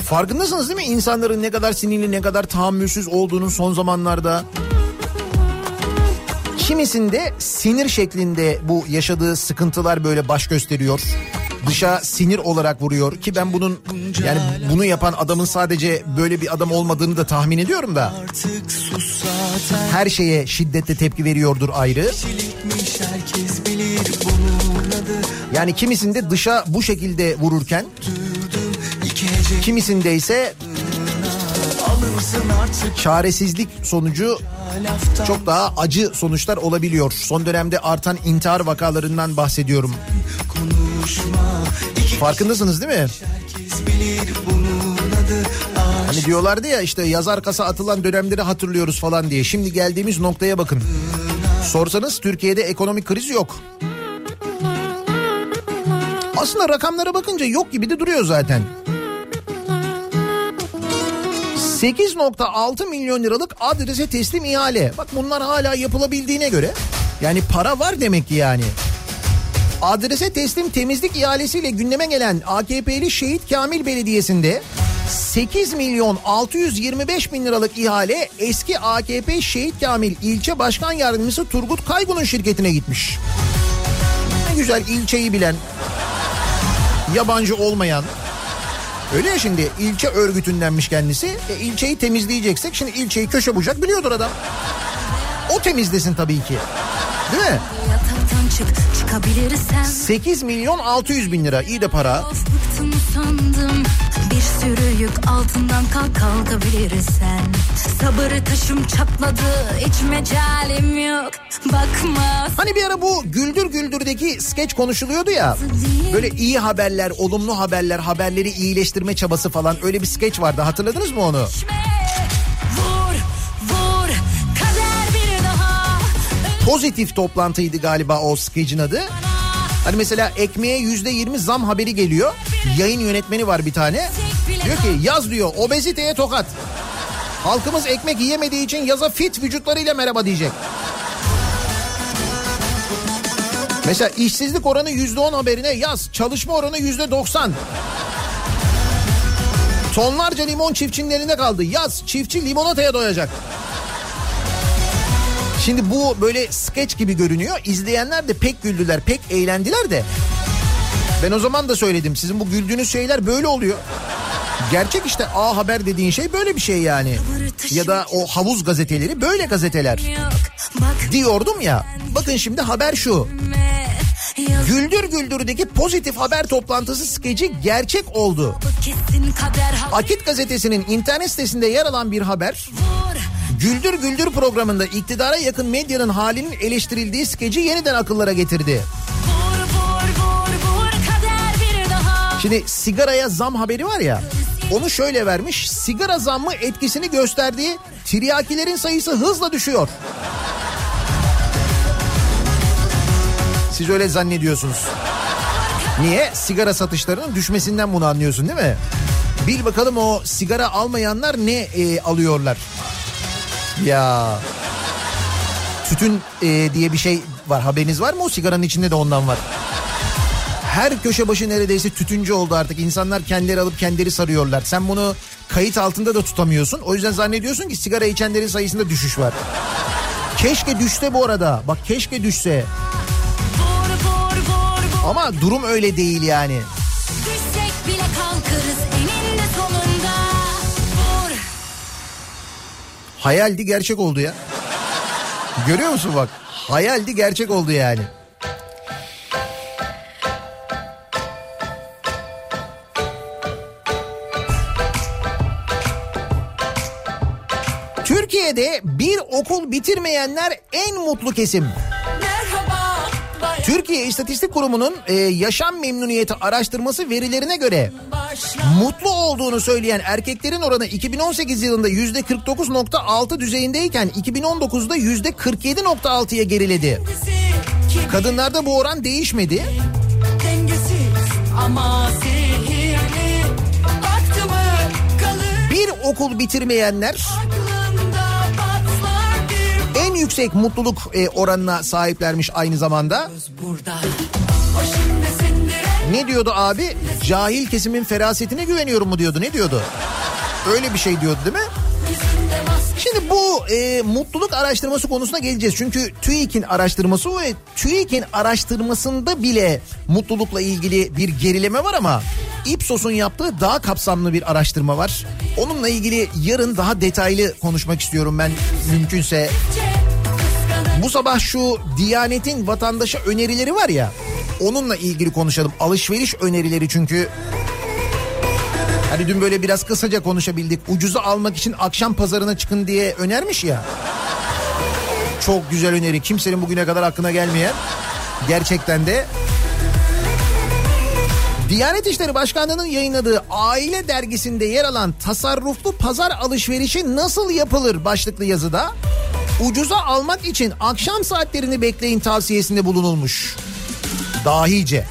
Farkındasınız değil mi insanların ne kadar sinirli ne kadar tahammülsüz olduğunun son zamanlarda? Kimisinde sinir şeklinde bu yaşadığı sıkıntılar böyle baş gösteriyor. Dışa sinir olarak vuruyor ki ben bunun yani bunu yapan adamın sadece böyle bir adam olmadığını da tahmin ediyorum da. Her şeye şiddetle tepki veriyordur ayrı. Yani kimisinde dışa bu şekilde vururken kimisinde ise çaresizlik sonucu çok daha acı sonuçlar olabiliyor. Son dönemde artan intihar vakalarından bahsediyorum. Farkındasınız değil mi? Hani diyorlardı ya işte yazar kasa atılan dönemleri hatırlıyoruz falan diye. Şimdi geldiğimiz noktaya bakın. Sorsanız Türkiye'de ekonomik kriz yok. Aslında rakamlara bakınca yok gibi de duruyor zaten. 8.6 milyon liralık adrese teslim ihale. Bak bunlar hala yapılabildiğine göre. Yani para var demek ki yani. Adrese teslim temizlik ihalesiyle gündeme gelen AKP'li Şehit Kamil Belediyesi'nde 8 milyon 625 bin liralık ihale eski AKP Şehit Kamil ilçe başkan yardımcısı Turgut Kaygun'un şirketine gitmiş. Ne güzel ilçeyi bilen, yabancı olmayan. Öyle ya şimdi ilçe örgütündenmiş kendisi. E, ilçeyi temizleyeceksek şimdi ilçeyi köşe bucak biliyordur adam. O temizlesin tabii ki. Değil mi?
Çık çıkabilirsen
8 milyon 600 bin lira iyi de para.
Of bıktım sandım Bir sürü yük altından kalk kalkabilirsen Sabır taşım çatladı hiç mecalim yok Bakma
Hani bir ara bu Güldür Güldür'deki skeç konuşuluyordu ya. Böyle iyi haberler, olumlu haberler, haberleri iyileştirme çabası falan öyle bir skeç vardı. Hatırladınız mı onu?
Vur
Pozitif toplantıydı galiba o skecin adı. Hani mesela ekmeğe yüzde yirmi zam haberi geliyor. Yayın yönetmeni var bir tane. Diyor ki yaz diyor obeziteye tokat. Halkımız ekmek yiyemediği için yaza fit vücutlarıyla merhaba diyecek. Mesela işsizlik oranı yüzde on haberine yaz. Çalışma oranı yüzde doksan. Tonlarca limon çiftçinin elinde kaldı. Yaz çiftçi limonataya doyacak. Şimdi bu böyle skeç gibi görünüyor. İzleyenler de pek güldüler, pek eğlendiler de. Ben o zaman da söyledim. Sizin bu güldüğünüz şeyler böyle oluyor. Gerçek işte A Haber dediğin şey böyle bir şey yani. Ya da o havuz gazeteleri böyle gazeteler. Diyordum ya. Bakın şimdi haber şu. Güldür Güldür'deki pozitif haber toplantısı skeci gerçek oldu. Akit gazetesinin internet sitesinde yer alan bir haber. Güldür Güldür programında iktidara yakın medyanın halinin eleştirildiği skeci yeniden akıllara getirdi.
vur vur vur
Şimdi sigaraya zam haberi var ya. Onu şöyle vermiş. Sigara zammı etkisini gösterdiği tiryakilerin sayısı hızla düşüyor. Siz öyle zannediyorsunuz. Niye? Sigara satışlarının düşmesinden bunu anlıyorsun değil mi? Bil bakalım o sigara almayanlar ne e, alıyorlar? Ya tütün e, diye bir şey var haberiniz var mı? O sigaranın içinde de ondan var. Her köşe başı neredeyse tütüncü oldu artık. İnsanlar kendileri alıp kendileri sarıyorlar. Sen bunu kayıt altında da tutamıyorsun. O yüzden zannediyorsun ki sigara içenlerin sayısında düşüş var. Keşke düşse bu arada. Bak keşke düşse. Ama durum öyle değil yani.
Düşsek bile kalkarız
Hayaldi gerçek oldu ya. Görüyor musun bak? Hayaldi gerçek oldu yani. Türkiye'de bir okul bitirmeyenler en mutlu kesim.
Merhaba
Türkiye İstatistik Kurumu'nun e, yaşam memnuniyeti araştırması verilerine göre mutlu olduğunu söyleyen erkeklerin oranı 2018 yılında yüzde 49.6 düzeyindeyken 2019'da yüzde 47.6'ya geriledi. Kadınlarda bu oran değişmedi. Bir okul bitirmeyenler en yüksek mutluluk e, oranına sahiplermiş aynı zamanda.
burada
Ne diyordu abi? Cahil kesimin ferasetine güveniyorum mu diyordu? Ne diyordu? Öyle bir şey diyordu değil mi? Şimdi bu e, mutluluk araştırması konusuna geleceğiz. Çünkü TÜİK'in araştırması ve TÜİK'in araştırmasında bile mutlulukla ilgili bir gerileme var ama Ipsos'un yaptığı daha kapsamlı bir araştırma var. Onunla ilgili yarın daha detaylı konuşmak istiyorum ben mümkünse. Bu sabah şu Diyanet'in vatandaşa önerileri var ya onunla ilgili konuşalım. Alışveriş önerileri çünkü Hani dün böyle biraz kısaca konuşabildik. Ucuzu almak için akşam pazarına çıkın diye önermiş ya. Çok güzel öneri. Kimsenin bugüne kadar aklına gelmeyen. Gerçekten de. Diyanet İşleri Başkanlığı'nın yayınladığı Aile Dergisi'nde yer alan tasarruflu pazar alışverişi nasıl yapılır başlıklı yazıda ucuza almak için akşam saatlerini bekleyin tavsiyesinde bulunulmuş. Dahice.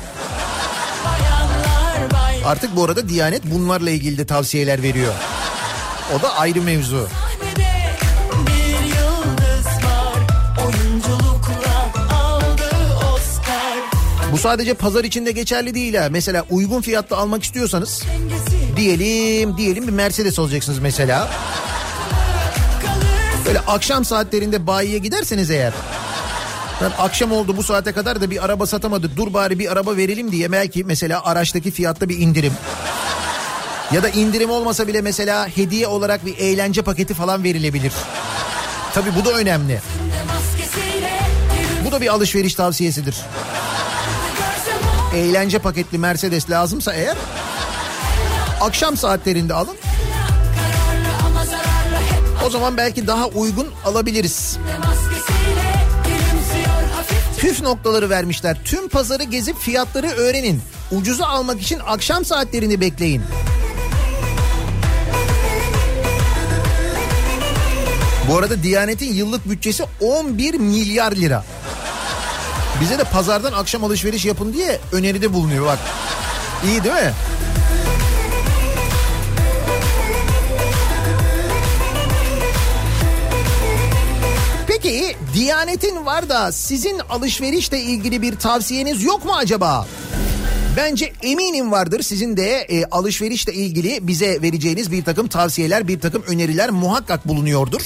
Artık bu arada Diyanet bunlarla ilgili de tavsiyeler veriyor. O da ayrı mevzu. Bu sadece pazar içinde geçerli değil ha. Mesela uygun fiyatla almak istiyorsanız diyelim diyelim bir Mercedes alacaksınız mesela. Böyle akşam saatlerinde bayiye giderseniz eğer. Ben akşam oldu bu saate kadar da bir araba satamadık. Dur bari bir araba verelim diye belki mesela araçtaki fiyatta bir indirim. Ya da indirim olmasa bile mesela hediye olarak bir eğlence paketi falan verilebilir. Tabii bu da önemli. Bu da bir alışveriş tavsiyesidir. Eğlence paketli Mercedes lazımsa eğer akşam saatlerinde alın. O zaman belki daha uygun alabiliriz. Püf noktaları vermişler. Tüm pazarı gezip fiyatları öğrenin. Ucuzu almak için akşam saatlerini bekleyin. Bu arada Diyanet'in yıllık bütçesi 11 milyar lira. Bize de pazardan akşam alışveriş yapın diye öneride bulunuyor bak. İyi değil mi? Diyanet'in var da sizin alışverişle ilgili bir tavsiyeniz yok mu acaba? Bence eminim vardır sizin de e, alışverişle ilgili bize vereceğiniz bir takım tavsiyeler, bir takım öneriler muhakkak bulunuyordur.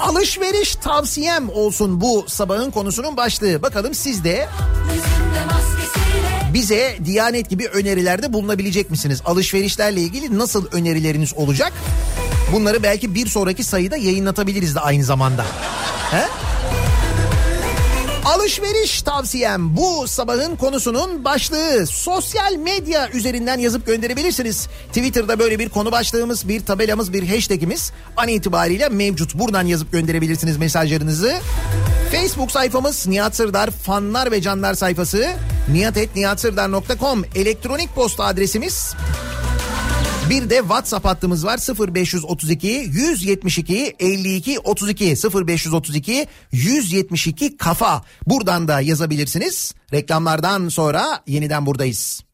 Alışveriş tavsiyem olsun bu sabahın konusunun başlığı. Bakalım siz de bize Diyanet gibi önerilerde bulunabilecek misiniz? Alışverişlerle ilgili nasıl önerileriniz olacak? Bunları belki bir sonraki sayıda yayınlatabiliriz de aynı zamanda. He? Alışveriş tavsiyem bu sabahın konusunun başlığı. Sosyal medya üzerinden yazıp gönderebilirsiniz. Twitter'da böyle bir konu başlığımız, bir tabelamız, bir hashtagimiz an itibariyle mevcut. Buradan yazıp gönderebilirsiniz mesajlarınızı. Facebook sayfamız Nihat Sırdar fanlar ve canlar sayfası niyatetniyatsırdar.com elektronik posta adresimiz bir de WhatsApp hattımız var 0532 172 52 32 0532 172 kafa. Buradan da yazabilirsiniz. Reklamlardan sonra yeniden buradayız.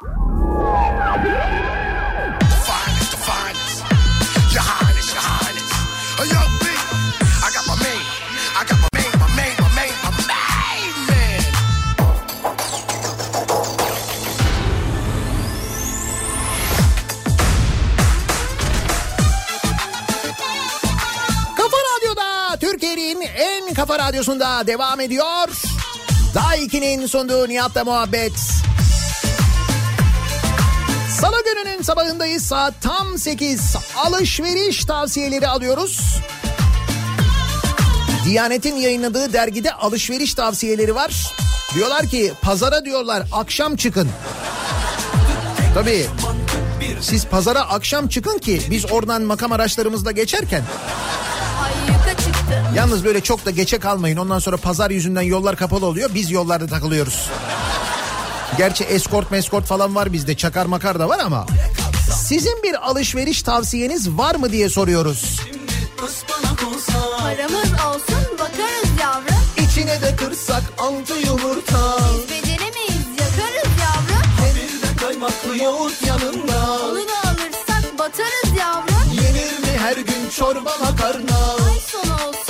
Kafa radyosunda devam ediyor. Daha 2'nin sunduğu Nihat'la muhabbet. Salı gününün sabahındayız saat tam 8. Alışveriş tavsiyeleri alıyoruz. Diyanet'in yayınladığı dergide alışveriş tavsiyeleri var. Diyorlar ki pazara diyorlar akşam çıkın. Tabii siz pazara akşam çıkın ki biz oradan makam araçlarımızla geçerken Yalnız böyle çok da geçe kalmayın. Ondan sonra pazar yüzünden yollar kapalı oluyor. Biz yollarda takılıyoruz. Gerçi eskort meskort falan var bizde. Çakar makar da var ama. Sizin bir alışveriş tavsiyeniz var mı diye soruyoruz.
Paramız olsun bakarız yavrum.
İçine de kırsak altı yumurta.
Biz beceremeyiz yakarız yavrum.
Kaymaklı yoğurt yanında
Onu da alırsak batarız yavrum.
Yenir mi her gün çorba makarna
Ay sonu olsun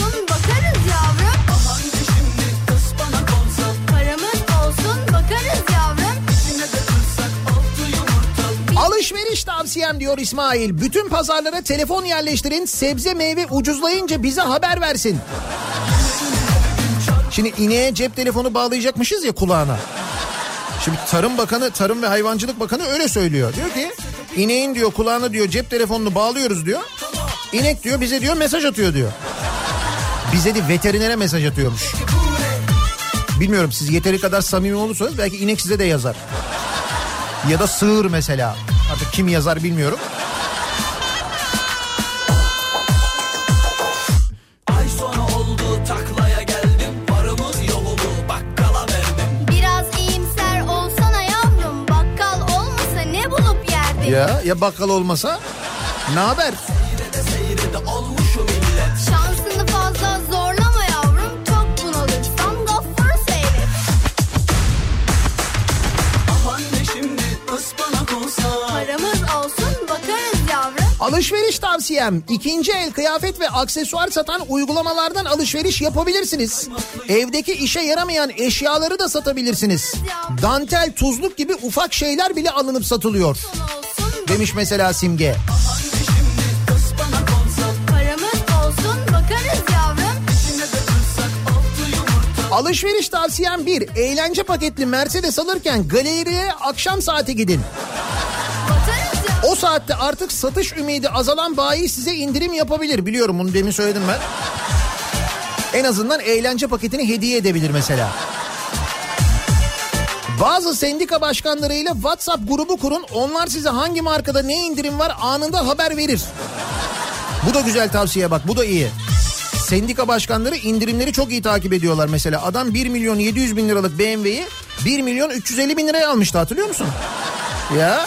Alışveriş tavsiyem diyor İsmail. Bütün pazarlara telefon yerleştirin. Sebze meyve ucuzlayınca bize haber versin. Şimdi ineğe cep telefonu bağlayacakmışız ya kulağına. Şimdi Tarım Bakanı, Tarım ve Hayvancılık Bakanı öyle söylüyor. Diyor ki ineğin diyor kulağına diyor cep telefonunu bağlıyoruz diyor. İnek diyor bize diyor mesaj atıyor diyor. Bize de veterinere mesaj atıyormuş. Bilmiyorum siz yeteri kadar samimi olursanız belki inek size de yazar. Ya da sığır mesela. Artık kim yazar bilmiyorum.
Ay sonu oldu taklaya geldim Varımı yoğumu bakkala verdim
Biraz iyimser olsana yavrum. Bakkal olmasa ne bulup yerdik.
Ya ya bakkal olmasa ne haber?
Seyrede olmuşum
Alışveriş tavsiyem. ikinci el kıyafet ve aksesuar satan uygulamalardan alışveriş yapabilirsiniz. Evdeki işe yaramayan eşyaları da satabilirsiniz. Dantel, tuzluk gibi ufak şeyler bile alınıp satılıyor. Demiş mesela Simge. Alışveriş tavsiyem bir. Eğlence paketli Mercedes alırken galeriye akşam saati gidin. O saatte artık satış ümidi azalan bayi size indirim yapabilir. Biliyorum bunu demin söyledim ben. En azından eğlence paketini hediye edebilir mesela. Bazı sendika başkanlarıyla WhatsApp grubu kurun. Onlar size hangi markada ne indirim var anında haber verir. Bu da güzel tavsiye bak bu da iyi. Sendika başkanları indirimleri çok iyi takip ediyorlar mesela. Adam 1 milyon 700 bin liralık BMW'yi 1 milyon 350 bin liraya almıştı hatırlıyor musun? Ya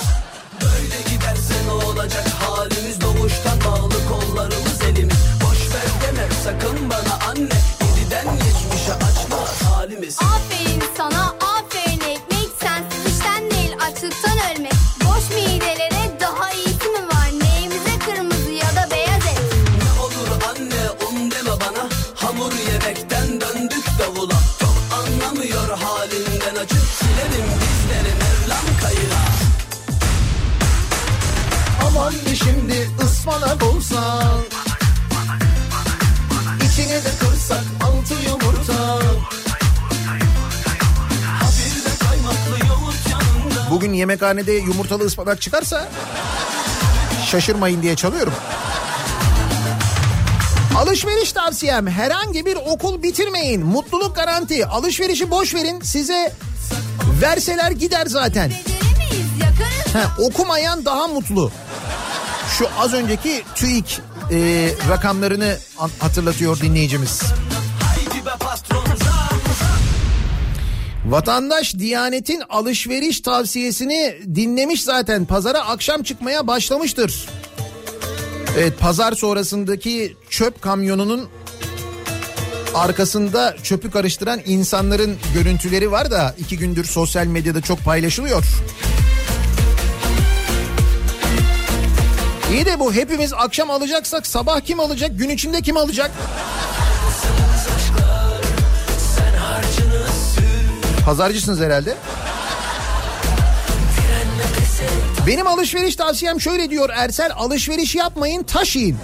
olsa İçine de kırsak altı yumurta Bugün yemekhanede yumurtalı ıspanak çıkarsa şaşırmayın diye çalıyorum. Alışveriş tavsiyem herhangi bir okul bitirmeyin. Mutluluk garanti. Alışverişi boş verin size verseler gider zaten. Ha, okumayan daha mutlu. Şu az önceki TÜİK e, rakamlarını hatırlatıyor dinleyicimiz. Vatandaş Diyanet'in alışveriş tavsiyesini dinlemiş zaten. Pazara akşam çıkmaya başlamıştır. Evet pazar sonrasındaki çöp kamyonunun arkasında çöpü karıştıran insanların görüntüleri var da iki gündür sosyal medyada çok paylaşılıyor. İyi de bu hepimiz akşam alacaksak sabah kim alacak? Gün içinde kim alacak? Pazarcısınız herhalde. Benim alışveriş tavsiyem şöyle diyor Ersel alışveriş yapmayın taşıyın.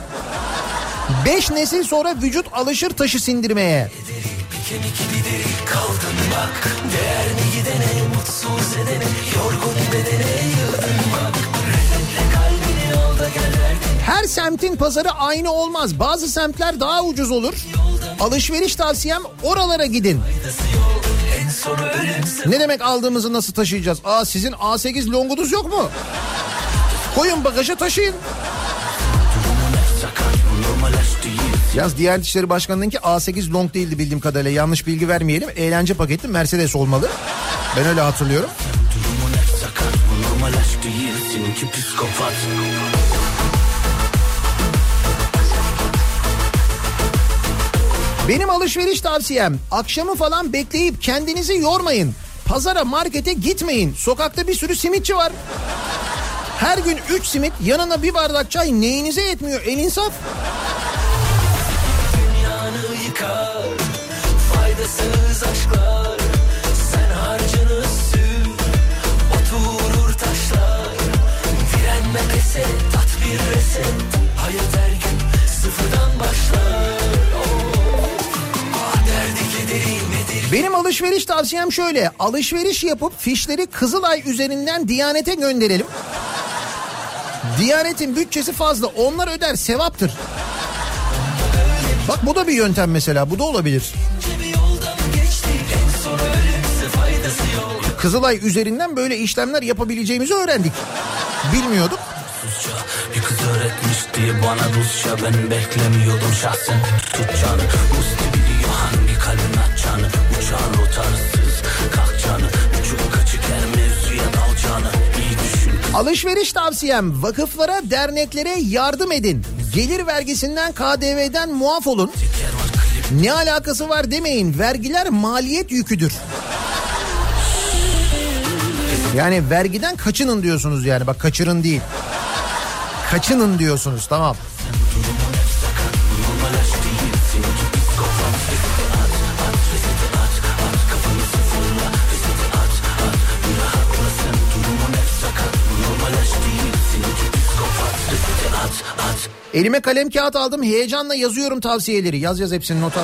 Beş nesil sonra vücut alışır taşı sindirmeye. Her semtin pazarı aynı olmaz. Bazı semtler daha ucuz olur. Alışveriş tavsiyem oralara gidin. Ne demek aldığımızı nasıl taşıyacağız? Aa sizin A8 longunuz yok mu? Koyun bagaja taşıyın. Yaz Diyanet İşleri Başkanı'nınki A8 long değildi bildiğim kadarıyla. Yanlış bilgi vermeyelim. Eğlence paketli Mercedes olmalı. Ben öyle hatırlıyorum. Benim alışveriş tavsiyem akşamı falan bekleyip kendinizi yormayın. Pazara markete gitmeyin. Sokakta bir sürü simitçi var. Her gün 3 simit yanına bir bardak çay neyinize yetmiyor el insaf. Benim alışveriş tavsiyem şöyle. Alışveriş yapıp fişleri Kızılay üzerinden Diyanet'e gönderelim. Diyanet'in bütçesi fazla. Onlar öder sevaptır. Bak bu da bir yöntem mesela. Bu da olabilir. Kızılay üzerinden böyle işlemler yapabileceğimizi öğrendik. Bilmiyorduk.
Bir kız öğretmiş diye bana Rusça ben beklemiyordum şahsen tutacağını Musti kalbin atacağını Uçağın rotarsız kalkacağını Uçuk kaçık her mevzuya dalacağını İyi düşün
Alışveriş tavsiyem vakıflara derneklere yardım edin. Gelir vergisinden KDV'den muaf olun. Ne alakası var demeyin vergiler maliyet yüküdür. Yani vergiden kaçının diyorsunuz yani bak kaçırın değil. Kaçının diyorsunuz tamam. Elime kalem kağıt aldım heyecanla yazıyorum tavsiyeleri. Yaz yaz hepsini not al.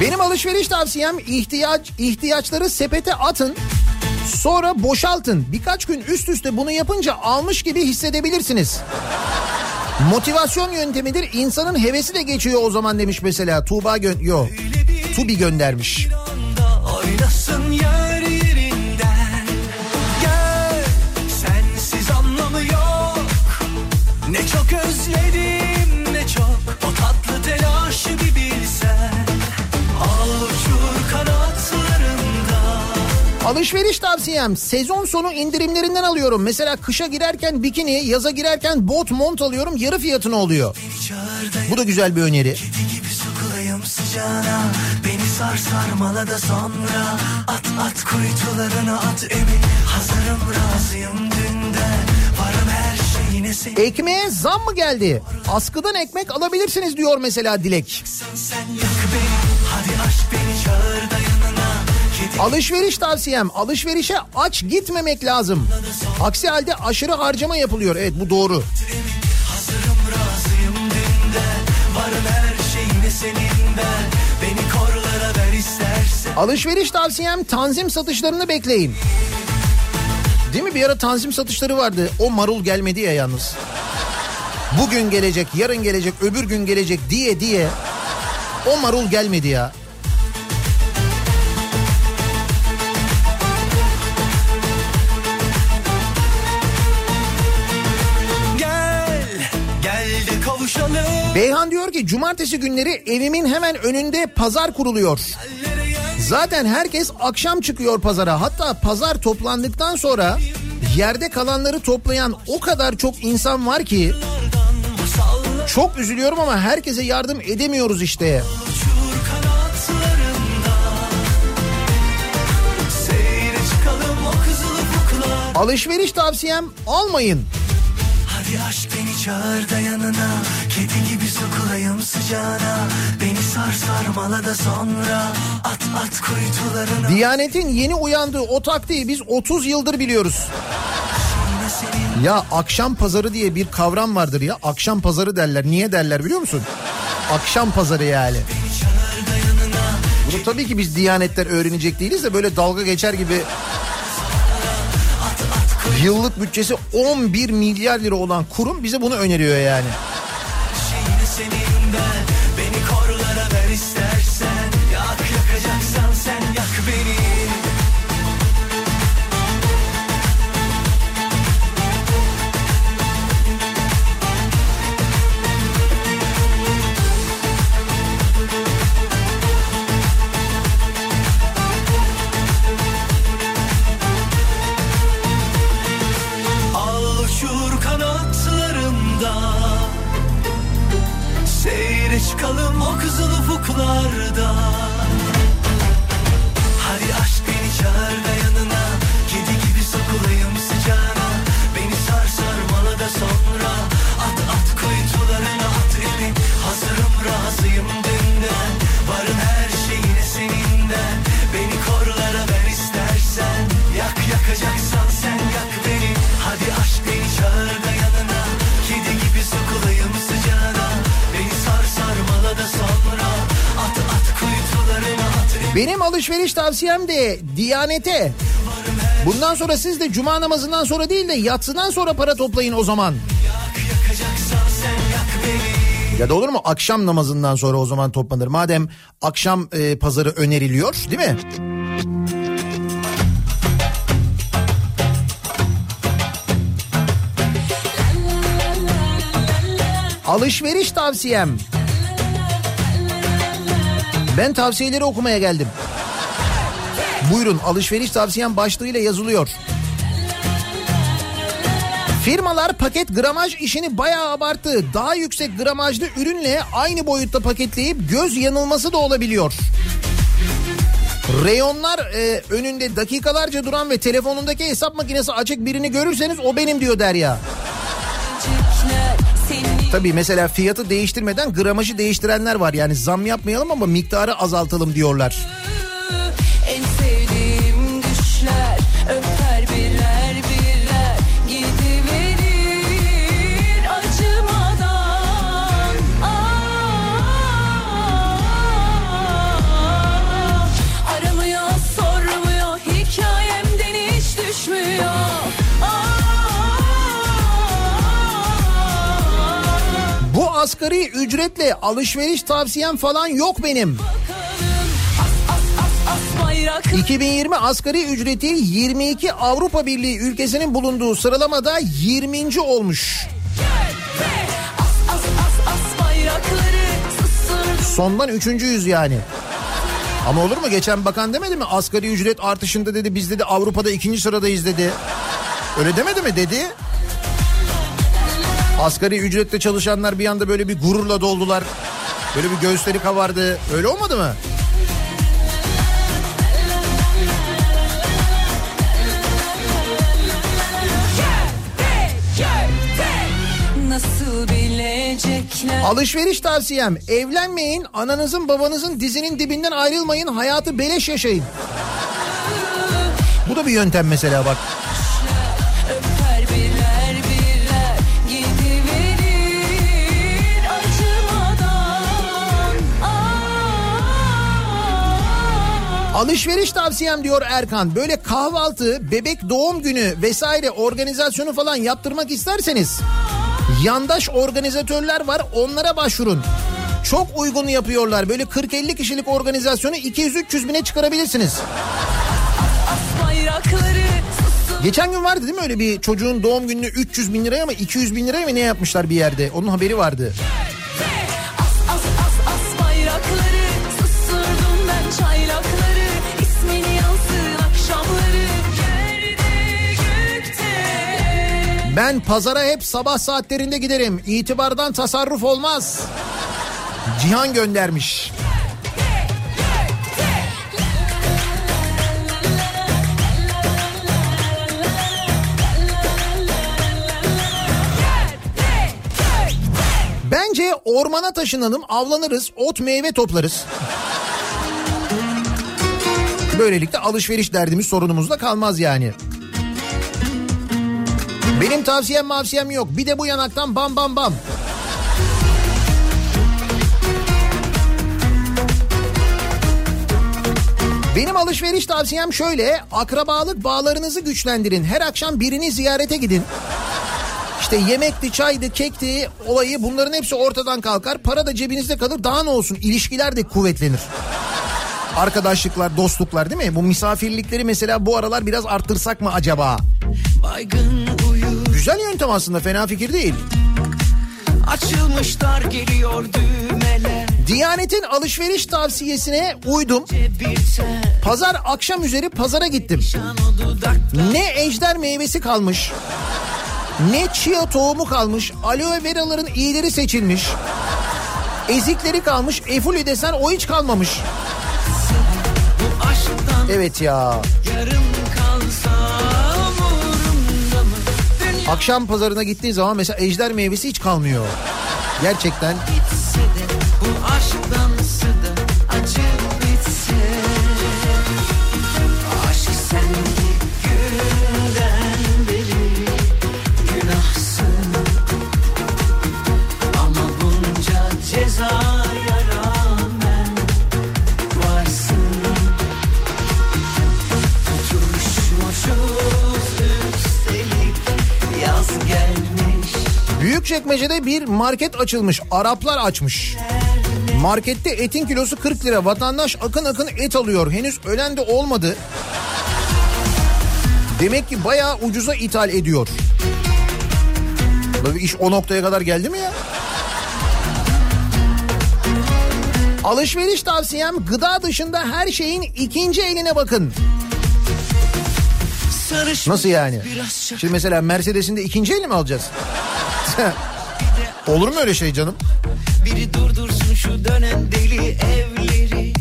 Benim alışveriş tavsiyem ihtiyaç ihtiyaçları sepete atın. Sonra boşaltın. Birkaç gün üst üste bunu yapınca almış gibi hissedebilirsiniz. Motivasyon yöntemidir. İnsanın hevesi de geçiyor o zaman demiş mesela. Tuğba gö yo. Tubi göndermiş.
Oynasın yer
Alışveriş tavsiyem sezon sonu indirimlerinden alıyorum. Mesela kışa girerken bikini, yaza girerken bot mont alıyorum yarı fiyatına oluyor. Bu da güzel bir öneri.
sıcağına Beni sar sarmala da sonra At at kuytularına at emin Hazırım razıyım dünden Varım her şeyine senin
Ekmeğe zam mı geldi? Askıdan ekmek alabilirsiniz diyor mesela Dilek.
Sen yak beni Hadi aşk beni çağır da yanına Kedi
Alışveriş tavsiyem alışverişe aç gitmemek lazım. Aksi halde aşırı harcama yapılıyor. Evet bu doğru.
hazırım razıyım Varım her şeyine senin ben Beni korlara ver istersen
Alışveriş tavsiyem tanzim satışlarını bekleyin. Değil mi bir ara tanzim satışları vardı. O marul gelmedi ya yalnız. Bugün gelecek, yarın gelecek, öbür gün gelecek diye diye o marul gelmedi ya. Beyhan diyor ki cumartesi günleri evimin hemen önünde pazar kuruluyor. Zaten herkes akşam çıkıyor pazara. Hatta pazar toplandıktan sonra yerde kalanları toplayan o kadar çok insan var ki çok üzülüyorum ama herkese yardım edemiyoruz işte. Alışveriş tavsiyem almayın.
Hadi aşk beni çağır da yanına Kedi gibi sokulayım sıcağına Beni sar sarmala da sonra At at kuytularına
Diyanetin yeni uyandığı o taktiği biz 30 yıldır biliyoruz. Ya akşam pazarı diye bir kavram vardır ya. Akşam pazarı derler. Niye derler biliyor musun? Akşam pazarı yani. Bunu tabii ki biz diyanetler öğrenecek değiliz de böyle dalga geçer gibi yıllık bütçesi 11 milyar lira olan kurum bize bunu öneriyor yani. Benim alışveriş tavsiyem de Diyanete. Bundan sonra siz de cuma namazından sonra değil de yatsıdan sonra para toplayın o zaman. Ya da olur mu akşam namazından sonra o zaman toplanır. Madem akşam e, pazarı öneriliyor değil mi? Alışveriş tavsiyem. Ben tavsiyeleri okumaya geldim. Buyurun alışveriş tavsiyem başlığıyla yazılıyor. Firmalar paket gramaj işini bayağı abarttı. Daha yüksek gramajlı ürünle aynı boyutta paketleyip göz yanılması da olabiliyor. Reyonlar e, önünde dakikalarca duran ve telefonundaki hesap makinesi açık birini görürseniz o benim diyor Derya. Tabii mesela fiyatı değiştirmeden gramajı değiştirenler var. Yani zam yapmayalım ama miktarı azaltalım diyorlar. Asgari ücretle alışveriş tavsiyem falan yok benim.
as as bayrak
2020 asgari ücreti 22 Avrupa Birliği ülkesinin bulunduğu sıralamada 20. olmuş. Sondan üçüncüyüz yani. Ama olur mu? Geçen bakan demedi mi? Asgari ücret artışında dedi biz dedi Avrupa'da ikinci sıradayız dedi. Öyle demedi mi? Dedi. Asgari ücretle çalışanlar bir anda böyle bir gururla doldular. Böyle bir göğüsleri kavardı. Öyle olmadı mı? Alışveriş tavsiyem evlenmeyin ananızın babanızın dizinin dibinden ayrılmayın hayatı beleş yaşayın. Bu da bir yöntem mesela bak. Alışveriş tavsiyem diyor Erkan. Böyle kahvaltı, bebek doğum günü vesaire organizasyonu falan yaptırmak isterseniz yandaş organizatörler var onlara başvurun. Çok uygun yapıyorlar. Böyle 40-50 kişilik organizasyonu 200-300 bine çıkarabilirsiniz. Geçen gün vardı değil mi öyle bir çocuğun doğum gününü 300 bin liraya mı 200 bin liraya mı ne yapmışlar bir yerde? Onun haberi vardı.
As as as as bayrakları Susurdum ben çaylakları
Ben pazara hep sabah saatlerinde giderim. İtibardan tasarruf olmaz. Cihan göndermiş. Bence ormana taşınalım, avlanırız, ot meyve toplarız. Böylelikle alışveriş derdimiz sorunumuz da kalmaz yani. Benim tavsiyem mavsiyem yok. Bir de bu yanaktan bam bam bam. Benim alışveriş tavsiyem şöyle. Akrabalık bağlarınızı güçlendirin. Her akşam birini ziyarete gidin. İşte yemekti, çaydı, kekti olayı bunların hepsi ortadan kalkar. Para da cebinizde kalır. Daha ne olsun? İlişkiler de kuvvetlenir. Arkadaşlıklar, dostluklar değil mi? Bu misafirlikleri mesela bu aralar biraz arttırsak mı acaba?
Baygın
Güzel yöntem aslında fena fikir değil.
Açılmışlar geliyor düğmeler
Diyanet'in alışveriş tavsiyesine uydum. Pazar akşam üzeri pazara gittim. Ne ejder meyvesi kalmış. Ne chia tohumu kalmış. Aloe veraların iyileri seçilmiş. Ezikleri kalmış. Efuli desen o hiç kalmamış. Evet ya.
yarım
Akşam pazarına gittiği zaman mesela ejder meyvesi hiç kalmıyor. Gerçekten Büyükçekmece'de bir market açılmış. Araplar açmış. Markette etin kilosu 40 lira. Vatandaş akın akın et alıyor. Henüz ölen de olmadı. Demek ki bayağı ucuza ithal ediyor. Böyle iş o noktaya kadar geldi mi ya? Alışveriş tavsiyem gıda dışında her şeyin ikinci eline bakın. Nasıl yani? Şimdi mesela Mercedes'in de ikinci eli mi alacağız? *laughs* Olur mu öyle şey canım?
Biri durdursun şu dönen deli evleri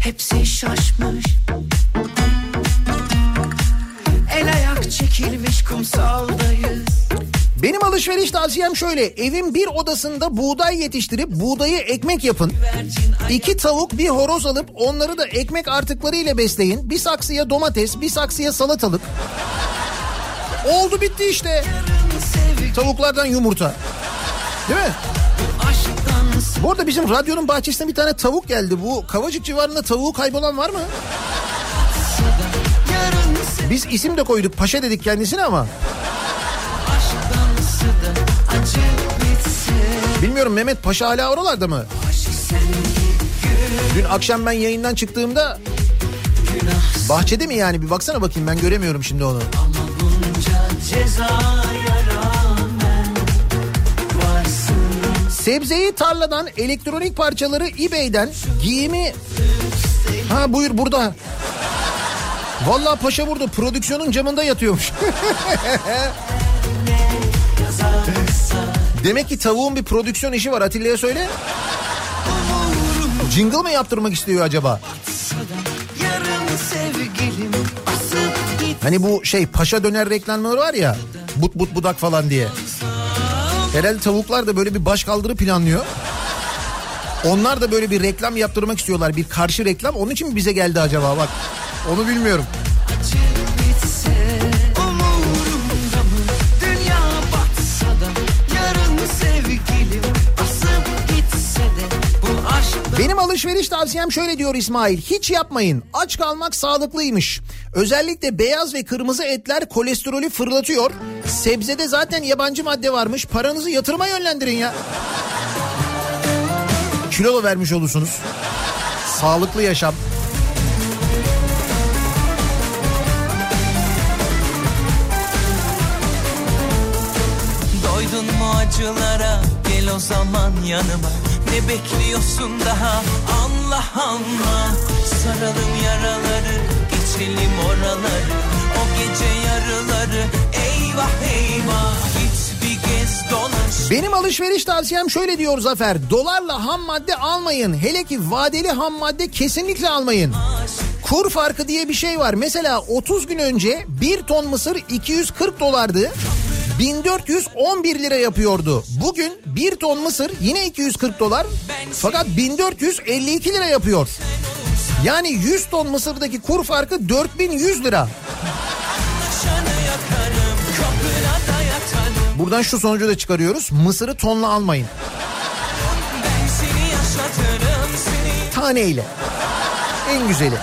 Hepsi şaşmış El ayak çekilmiş kumsaldayız
Benim alışveriş tavsiyem şöyle. Evin bir odasında buğday yetiştirip buğdayı ekmek yapın. İki tavuk bir horoz alıp onları da ekmek artıkları ile besleyin. Bir saksıya domates, bir saksıya salatalık. Oldu bitti işte.
Sevgi
Tavuklardan yumurta. Değil mi? Bu arada bizim radyonun bahçesine bir tane tavuk geldi. Bu Kavacık civarında tavuğu kaybolan var mı? Biz isim de koyduk. Paşa dedik kendisine ama. Bilmiyorum Mehmet Paşa hala oralarda mı? Dün akşam ben yayından çıktığımda bahçede mi yani? Bir baksana bakayım ben göremiyorum şimdi onu.
Ama bunca cezaya
Sebzeyi tarladan, elektronik parçaları eBay'den, giyimi... Ha buyur burada. Vallahi paşa burada prodüksiyonun camında yatıyormuş. *laughs* Demek ki tavuğun bir prodüksiyon işi var Atilla'ya söyle. Jingle mı yaptırmak istiyor acaba? Hani bu şey paşa döner reklamları var ya. But but budak falan diye. Herhalde tavuklar da böyle bir baş kaldırı planlıyor. Onlar da böyle bir reklam yaptırmak istiyorlar. Bir karşı reklam. Onun için mi bize geldi acaba bak. Onu bilmiyorum. Alışveriş tavsiyem şöyle diyor İsmail. Hiç yapmayın. Aç kalmak sağlıklıymış. Özellikle beyaz ve kırmızı etler kolesterolü fırlatıyor. Sebzede zaten yabancı madde varmış. Paranızı yatırıma yönlendirin ya. Kilo da vermiş olursunuz. Sağlıklı yaşam.
Doydun mu acılara gel o zaman yanıma Ne bekliyorsun daha Allah Allah Saralım yaraları geçelim oraları O gece yarıları eyvah eyvah Git bir gez dolaş
Benim alışveriş tavsiyem şöyle diyor Zafer. Dolarla ham madde almayın. Hele ki vadeli ham madde kesinlikle almayın. Kur farkı diye bir şey var. Mesela 30 gün önce 1 ton mısır 240 dolardı. 1411 lira yapıyordu. Bugün 1 ton mısır yine 240 dolar fakat 1452 lira yapıyor. Yani 100 ton mısırdaki kur farkı 4100 lira. Buradan şu sonucu da çıkarıyoruz. Mısırı tonla almayın. Taneyle. En güzeli.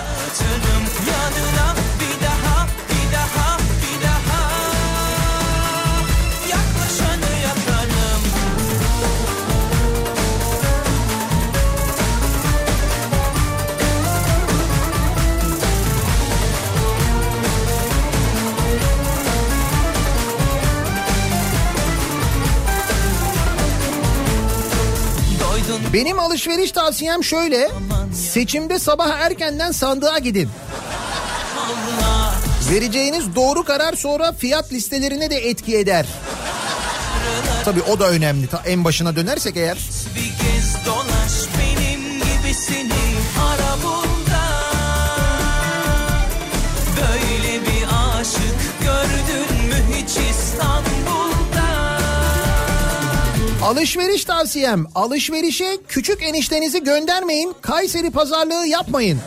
Alışveriş tavsiyem şöyle. Seçimde sabah erkenden sandığa gidin. Vereceğiniz doğru karar sonra fiyat listelerine de etki eder. Tabii o da önemli. En başına dönersek eğer. Alışveriş tavsiyem. Alışverişe küçük eniştenizi göndermeyin. Kayseri pazarlığı yapmayın.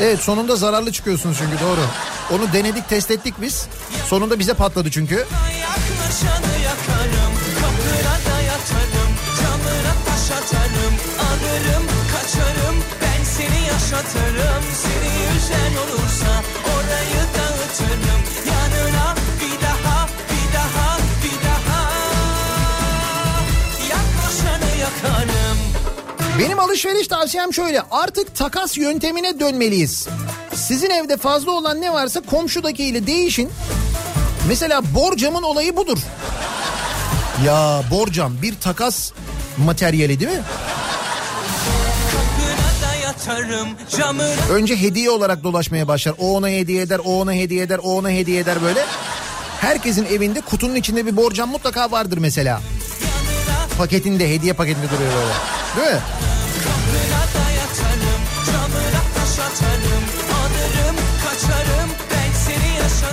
Evet sonunda zararlı çıkıyorsunuz çünkü doğru. Onu denedik test ettik biz. Sonunda bize patladı çünkü.
Alırım kaçarım Ben seni yaşatırım seni üzen olursa
Benim alışveriş tavsiyem şöyle. Artık takas yöntemine dönmeliyiz. Sizin evde fazla olan ne varsa komşudakiyle değişin. Mesela borcamın olayı budur. Ya borcam bir takas materyali değil mi?
Yatarım
Önce hediye olarak dolaşmaya başlar. O ona hediye eder, o ona hediye eder, o ona hediye eder böyle. Herkesin evinde kutunun içinde bir borcam mutlaka vardır mesela. Paketinde, hediye paketinde duruyor böyle. Değil mi?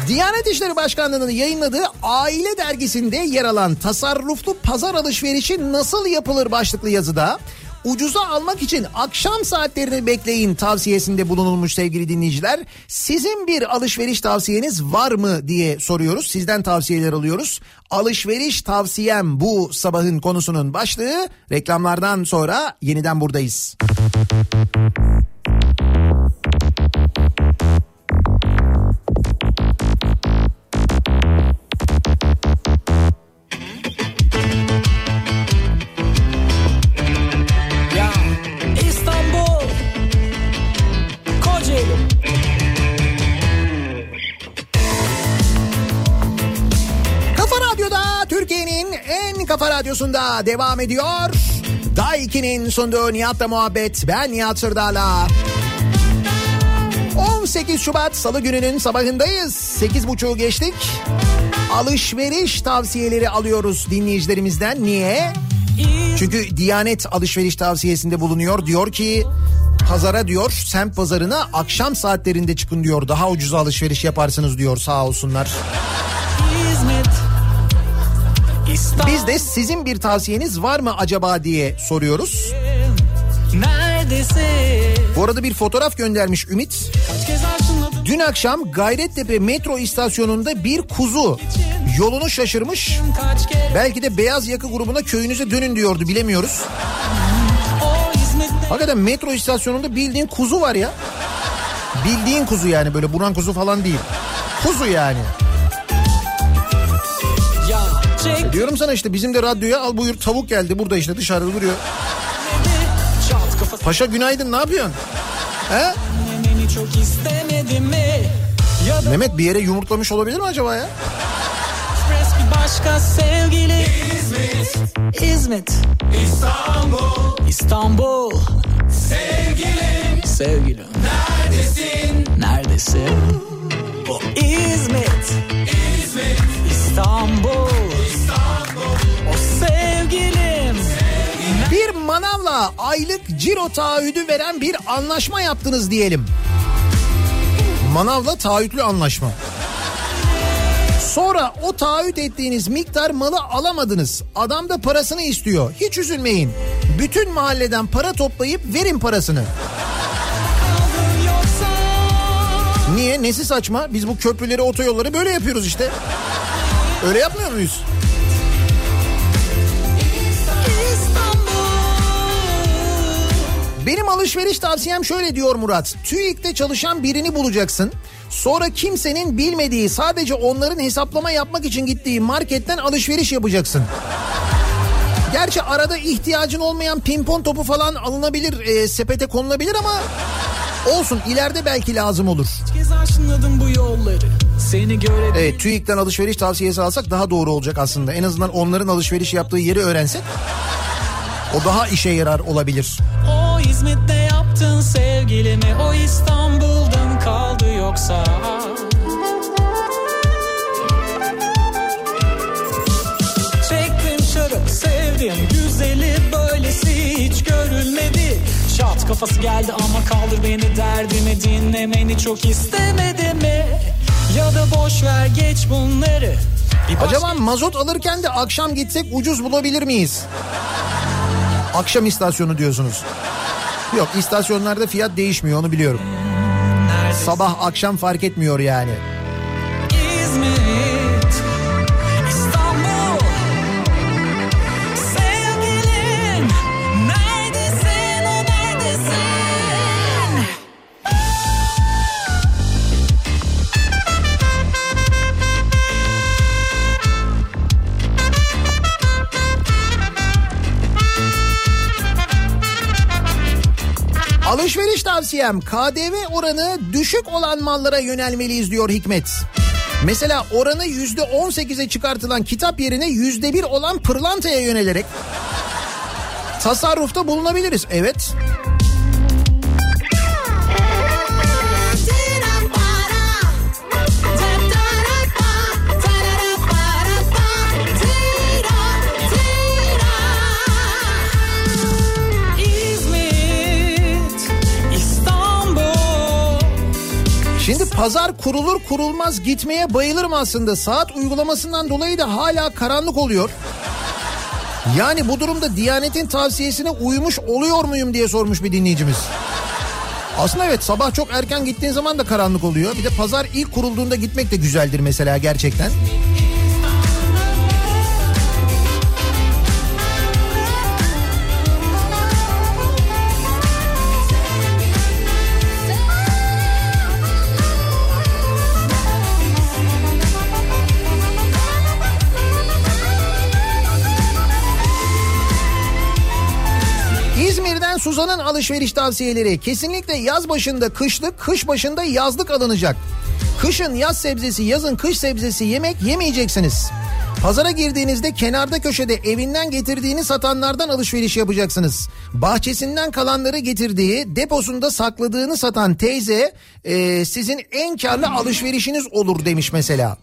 Diyanet İşleri Başkanlığı'nın yayınladığı Aile Dergisi'nde yer alan tasarruflu pazar alışverişi nasıl yapılır başlıklı yazıda ucuza almak için akşam saatlerini bekleyin tavsiyesinde bulunulmuş sevgili dinleyiciler. Sizin bir alışveriş tavsiyeniz var mı diye soruyoruz. Sizden tavsiyeler alıyoruz. Alışveriş tavsiyem bu sabahın konusunun başlığı. Reklamlardan sonra yeniden buradayız. Devam ediyor. Daiki'nin sunduğu Nihat'la muhabbet. Ben Nihat Sırdar'la. 18 Şubat Salı gününün sabahındayız. 8.30'u geçtik. Alışveriş tavsiyeleri alıyoruz dinleyicilerimizden. Niye? Çünkü Diyanet alışveriş tavsiyesinde bulunuyor. Diyor ki pazara diyor semt pazarına akşam saatlerinde çıkın diyor. Daha ucuza alışveriş yaparsınız diyor sağ olsunlar. Biz de sizin bir tavsiyeniz var mı acaba diye soruyoruz. Bu arada bir fotoğraf göndermiş Ümit. Dün akşam Gayrettepe metro istasyonunda bir kuzu yolunu şaşırmış. Belki de beyaz yaka grubuna köyünüze dönün diyordu bilemiyoruz. Hakikaten metro istasyonunda bildiğin kuzu var ya. Bildiğin kuzu yani böyle buran kuzu falan değil. Kuzu yani.
Çek.
Diyorum sana işte bizim de radyoya al buyur tavuk geldi burada işte dışarıda duruyor. Paşa günaydın ne yapıyorsun? He?
beni çok istemedi mi? Ya da
Mehmet bir yere yumurtlamış olabilir mi acaba ya?
Başka sevgili. İzmit. İzmit. İstanbul. İstanbul. Sevgilim. Sevgilim. Neredesin? Neredesin? O İzmit. İzmit. İstanbul İstanbul
manavla aylık ciro taahhüdü veren bir anlaşma yaptınız diyelim. Manavla taahhütlü anlaşma. Sonra o taahhüt ettiğiniz miktar malı alamadınız. Adam da parasını istiyor. Hiç üzülmeyin. Bütün mahalleden para toplayıp verin parasını. Niye? Nesi saçma? Biz bu köprüleri, otoyolları böyle yapıyoruz işte. Öyle yapmıyor muyuz? Benim alışveriş tavsiyem şöyle diyor Murat. TÜİK'te çalışan birini bulacaksın. Sonra kimsenin bilmediği sadece onların hesaplama yapmak için gittiği marketten alışveriş yapacaksın. Gerçi arada ihtiyacın olmayan pimpon topu falan alınabilir, e, sepete konulabilir ama olsun ileride belki lazım olur. Evet TÜİK'ten alışveriş tavsiyesi alsak daha doğru olacak aslında. En azından onların alışveriş yaptığı yeri öğrensek o daha işe yarar olabilir.
O İzmit'te yaptın sevgilimi O İstanbul'da mı kaldı yoksa Çektim şarap sevdim Güzeli böylesi hiç görülmedi Şat kafası geldi ama kaldır beni derdimi Dinlemeni çok istemedi mi Ya da boş ver geç bunları başka-
Acaba mazot alırken de akşam gitsek ucuz bulabilir miyiz? Akşam istasyonu diyorsunuz. Yok istasyonlarda fiyat değişmiyor onu biliyorum. Sabah akşam fark etmiyor yani.
İzmit,
Alışveriş tavsiyem KDV oranı düşük olan mallara yönelmeliyiz diyor Hikmet. Mesela oranı yüzde 18'e çıkartılan kitap yerine yüzde bir olan pırlantaya yönelerek tasarrufta bulunabiliriz. Evet.
İzmit,
Şimdi pazar kurulur kurulmaz gitmeye bayılırım aslında. Saat uygulamasından dolayı da hala karanlık oluyor. Yani bu durumda Diyanet'in tavsiyesine uymuş oluyor muyum diye sormuş bir dinleyicimiz. Aslında evet sabah çok erken gittiğin zaman da karanlık oluyor. Bir de pazar ilk kurulduğunda gitmek de güzeldir mesela gerçekten. İzmir'den Suzan'ın alışveriş tavsiyeleri. Kesinlikle yaz başında kışlık, kış başında yazlık alınacak. Kışın yaz sebzesi, yazın kış sebzesi yemek yemeyeceksiniz. Pazara girdiğinizde kenarda köşede evinden getirdiğini satanlardan alışveriş yapacaksınız. Bahçesinden kalanları getirdiği, deposunda sakladığını satan teyze e, sizin en karlı alışverişiniz olur demiş mesela.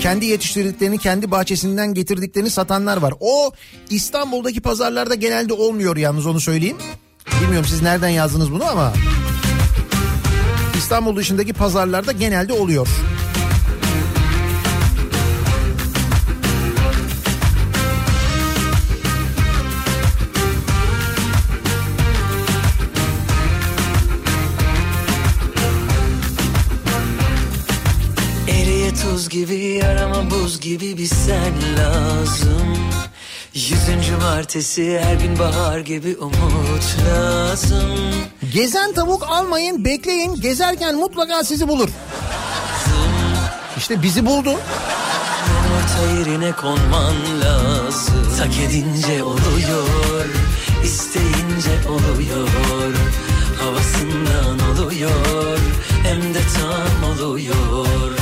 Kendi yetiştirdiklerini, kendi bahçesinden getirdiklerini satanlar var. O İstanbul'daki pazarlarda genelde olmuyor yalnız onu söyleyeyim. Bilmiyorum siz nereden yazdınız bunu ama İstanbul dışındaki pazarlarda genelde oluyor.
Eriye tuz gibi yarama buz gibi bir sen lazım Yüzüncü
cumartesi her gün bahar gibi umut lazım.
Gezen tavuk almayın bekleyin. Gezerken mutlaka sizi bulur. İşte bizi buldu.
Orta yerine konman lazım. Tak edince oluyor isteyince oluyor. Havasından oluyor Hem de tam oluyor.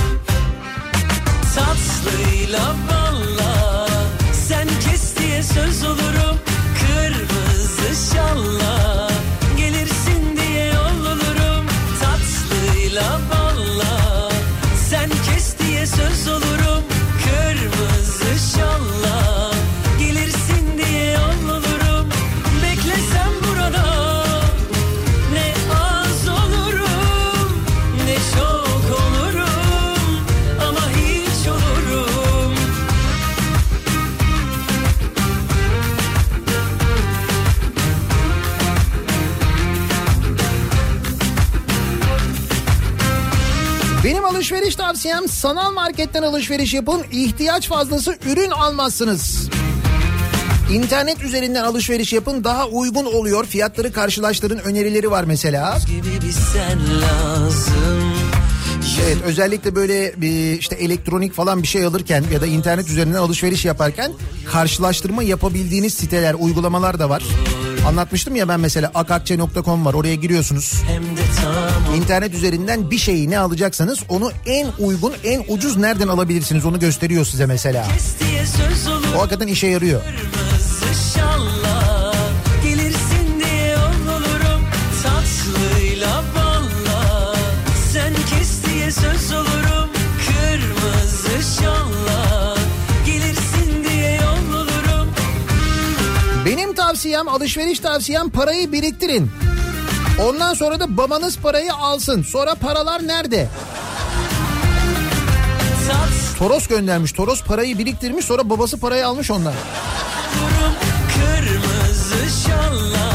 Tatlıyla balla
tavsiyem sanal marketten alışveriş yapın. ihtiyaç fazlası ürün almazsınız. İnternet üzerinden alışveriş yapın daha uygun oluyor. Fiyatları karşılaştırın önerileri var mesela. Evet özellikle böyle bir işte elektronik falan bir şey alırken ya da internet üzerinden alışveriş yaparken karşılaştırma yapabildiğiniz siteler, uygulamalar da var. Anlatmıştım ya ben mesela akakçe.com var oraya giriyorsunuz. İnternet üzerinden bir şeyi ne alacaksanız onu en uygun, en ucuz nereden alabilirsiniz onu gösteriyor size mesela. O hakikaten işe yarıyor.
Kırmızı
tavsiyem, alışveriş tavsiyem parayı biriktirin. Ondan sonra da babanız parayı alsın. Sonra paralar nerede? Toros göndermiş. Toros parayı biriktirmiş sonra babası parayı almış ondan.
Kırmızı şalla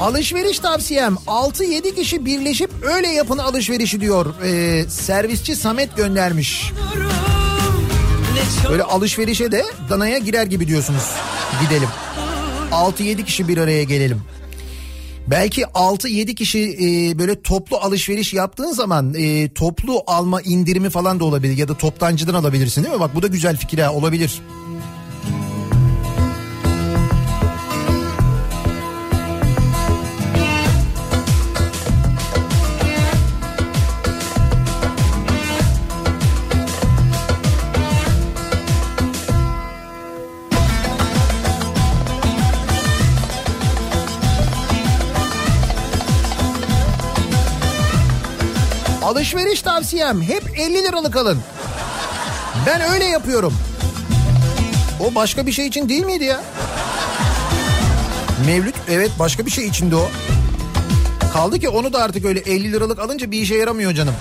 Alışveriş tavsiyem 6-7 kişi birleşip öyle yapın alışverişi diyor. Ee, servisçi Samet göndermiş. Böyle alışverişe de danaya girer gibi diyorsunuz. Gidelim. 6-7 kişi bir araya gelelim. Belki 6-7 kişi e, böyle toplu alışveriş yaptığın zaman e, toplu alma indirimi falan da olabilir ya da toptancıdan alabilirsin değil mi? Bak bu da güzel fikir ha olabilir. Alışveriş tavsiyem hep 50 liralık alın. Ben öyle yapıyorum. O başka bir şey için değil miydi ya? Mevlüt evet başka bir şey içindi o. Kaldı ki onu da artık öyle 50 liralık alınca bir işe yaramıyor canım.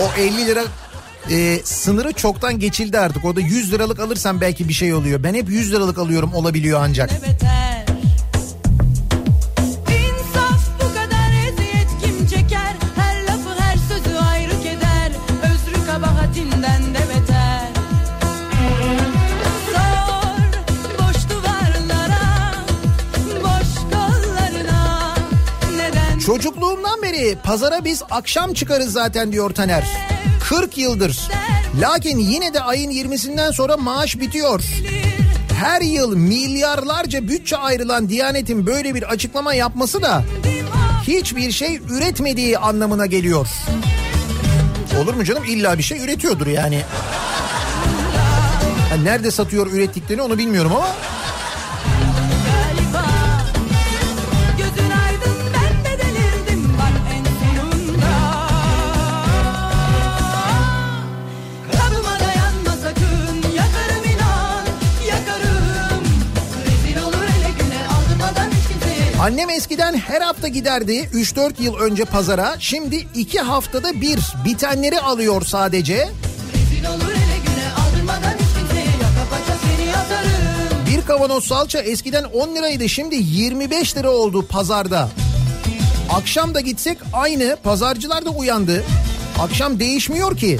O 50 lira e, sınırı çoktan geçildi artık. O da 100 liralık alırsan belki bir şey oluyor. Ben hep 100 liralık alıyorum olabiliyor ancak.
beter
Pazara biz akşam çıkarız zaten diyor Taner. 40 yıldır. Lakin yine de ayın 20'sinden sonra maaş bitiyor. Her yıl milyarlarca bütçe ayrılan Diyanet'in böyle bir açıklama yapması da hiçbir şey üretmediği anlamına geliyor. Olur mu canım? İlla bir şey üretiyordur yani. Ha, nerede satıyor ürettiklerini onu bilmiyorum ama Annem eskiden her hafta giderdi 3-4 yıl önce pazara. Şimdi 2 haftada bir bitenleri alıyor sadece. Bir kavanoz salça eskiden 10 liraydı şimdi 25 lira oldu pazarda. Akşam da gitsek aynı pazarcılar da uyandı. Akşam değişmiyor ki.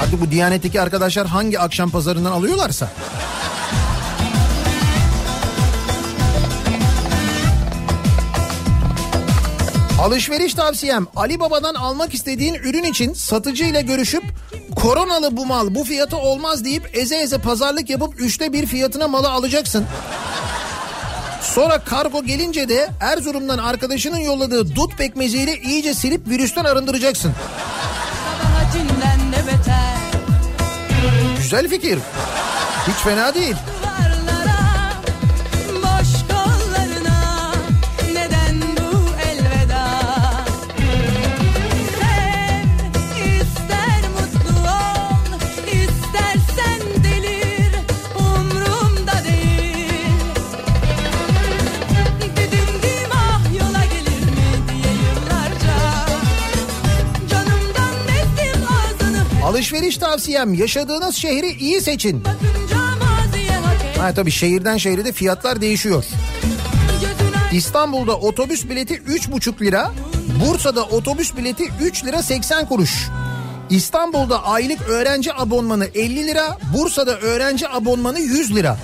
Hadi bu Diyanet'teki arkadaşlar hangi akşam pazarından alıyorlarsa. Alışveriş tavsiyem Ali Baba'dan almak istediğin ürün için satıcı ile görüşüp koronalı bu mal bu fiyatı olmaz deyip eze eze pazarlık yapıp üçte bir fiyatına malı alacaksın. Sonra kargo gelince de Erzurum'dan arkadaşının yolladığı dut pekmeziyle iyice silip virüsten arındıracaksın. Güzel fikir. Hiç fena değil. Alışveriş tavsiyem yaşadığınız şehri iyi seçin. Ha tabii şehirden şehre de fiyatlar değişiyor. İstanbul'da otobüs bileti 3,5 lira, Bursa'da otobüs bileti 3 lira 80 kuruş. İstanbul'da aylık öğrenci abonmanı 50 lira, Bursa'da öğrenci abonmanı 100 lira.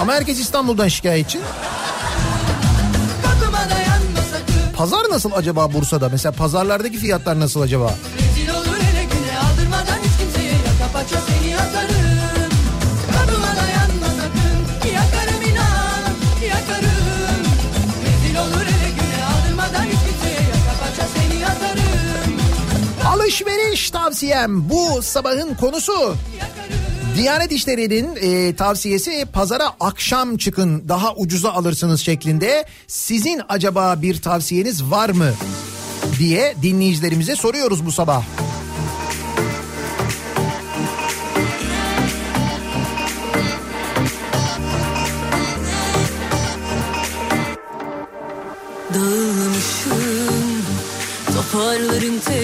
Ama herkes İstanbul'dan şikayetçi. Pazar nasıl acaba Bursa'da? Mesela pazarlardaki fiyatlar nasıl acaba? Alışveriş tavsiyem bu sabahın konusu. Diyanet İşleri'nin e, tavsiyesi pazara akşam çıkın daha ucuza alırsınız şeklinde. Sizin acaba bir tavsiyeniz var mı diye dinleyicilerimize soruyoruz bu sabah.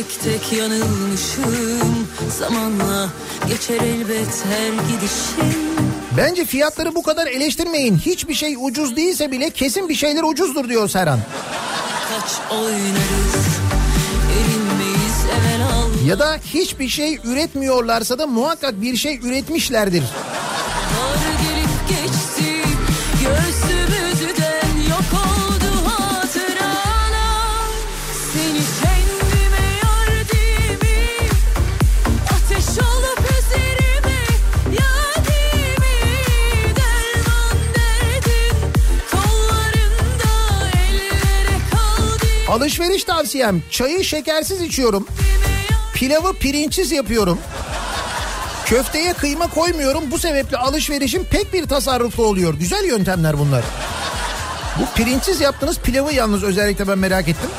Tek tek yanılmışım Zamanla geçer elbet her gidişim
Bence fiyatları bu kadar eleştirmeyin. Hiçbir şey ucuz değilse bile kesin bir şeyler ucuzdur diyor Serhan.
Kaç oynarız
Ya da hiçbir şey üretmiyorlarsa da muhakkak bir şey üretmişlerdir.
Gelip geçti
Alışveriş tavsiyem çayı şekersiz içiyorum. Pilavı pirinçsiz yapıyorum. Köfteye kıyma koymuyorum. Bu sebeple alışverişim pek bir tasarruflu oluyor. Güzel yöntemler bunlar. Bu pirinçsiz yaptığınız pilavı yalnız özellikle ben merak ettim.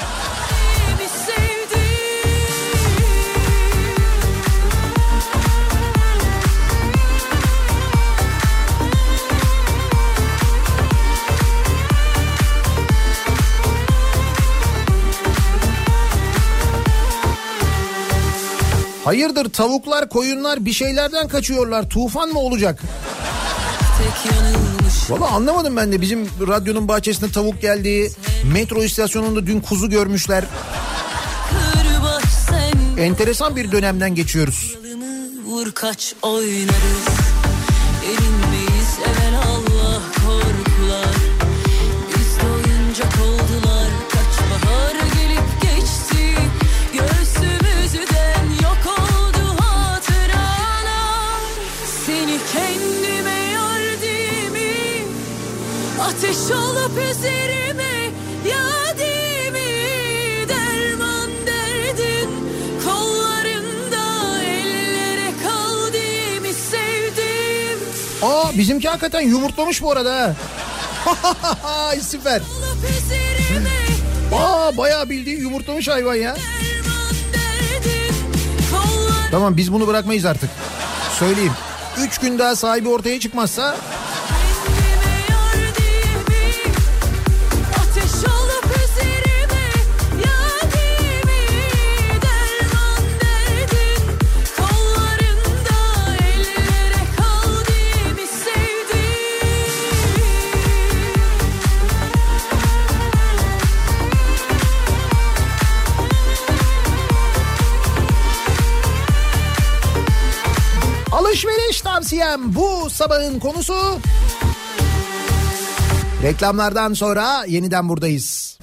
Hayırdır tavuklar, koyunlar bir şeylerden kaçıyorlar. Tufan mı olacak? Valla anlamadım ben de. Bizim radyonun bahçesinde tavuk geldi. Metro istasyonunda dün kuzu görmüşler. Enteresan bir dönemden geçiyoruz.
Vur kaç oynarız
Aa bizimki hakikaten yumurtlamış bu arada. *laughs* Süper. Aa bayağı bildiğin yumurtlamış hayvan ya. Tamam biz bunu bırakmayız artık. Söyleyeyim. Üç gün daha sahibi ortaya çıkmazsa tavsiyem bu sabahın konusu. Reklamlardan sonra yeniden buradayız.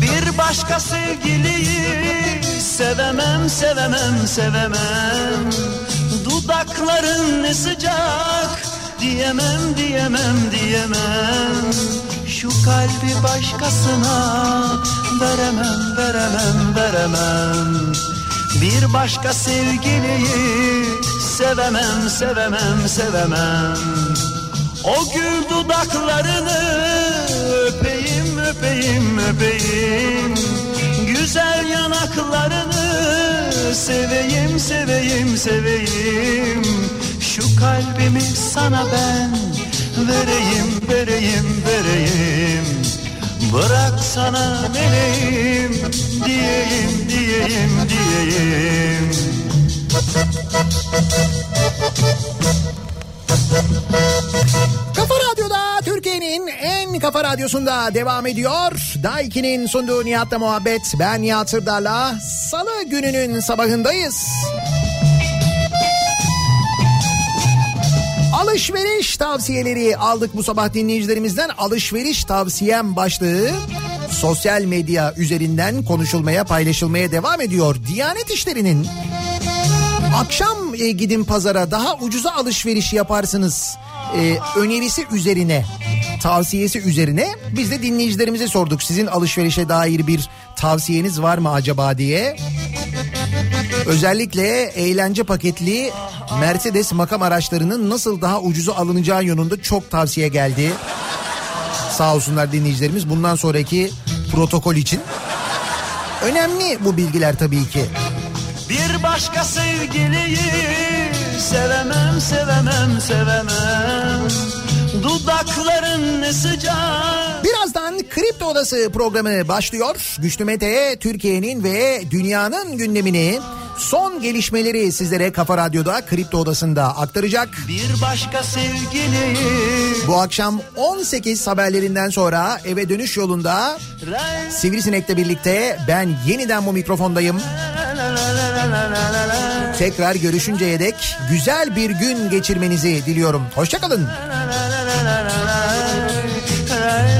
Bir başka sevgiliyi sevemem sevemem sevemem. Dudakların ne sıcak. Diyemem diyemem diyemem. Şu kalbi başkasına veremem veremem veremem. Bir başka sevgiliyi sevemem sevemem sevemem. O gül dudaklarını öpeyim öpeyim öpeyim Güzel yanaklarını seveyim seveyim seveyim. Şu kalbimi sana ben vereyim vereyim vereyim. Bırak sana vereyim diyeyim diyeyim diyeyim.
Radyo'da Türkiye'nin en kafa radyosunda devam ediyor. Daiki'nin sunduğu Nihat'la muhabbet. Ben Nihat Sırdar'la Salı gününün sabahındayız. Alışveriş tavsiyeleri aldık bu sabah dinleyicilerimizden. Alışveriş tavsiyem başlığı sosyal medya üzerinden konuşulmaya paylaşılmaya devam ediyor. Diyanet İşleri'nin akşam e, gidin pazara daha ucuza alışveriş yaparsınız e, önerisi üzerine tavsiyesi üzerine biz de dinleyicilerimize sorduk. Sizin alışverişe dair bir tavsiyeniz var mı acaba diye. Özellikle eğlence paketli Mercedes makam araçlarının nasıl daha ucuza alınacağı yönünde çok tavsiye geldi. Sağ olsunlar dinleyicilerimiz bundan sonraki protokol için. Önemli bu bilgiler tabii ki.
Bir başka sevgiliyi sevemem sevemem sevemem Dudakların ne sıcak
Birazdan Kripto Odası programı başlıyor. Güçlü Mete Türkiye'nin ve dünyanın gündemini son gelişmeleri sizlere Kafa Radyo'da Kripto Odası'nda aktaracak.
Bir başka sevgiliyi
Bu akşam 18 haberlerinden sonra eve dönüş yolunda Sivrisinek'le birlikte ben yeniden bu mikrofondayım. Tekrar görüşünceye dek güzel bir gün geçirmenizi diliyorum. Hoşçakalın.
la la la है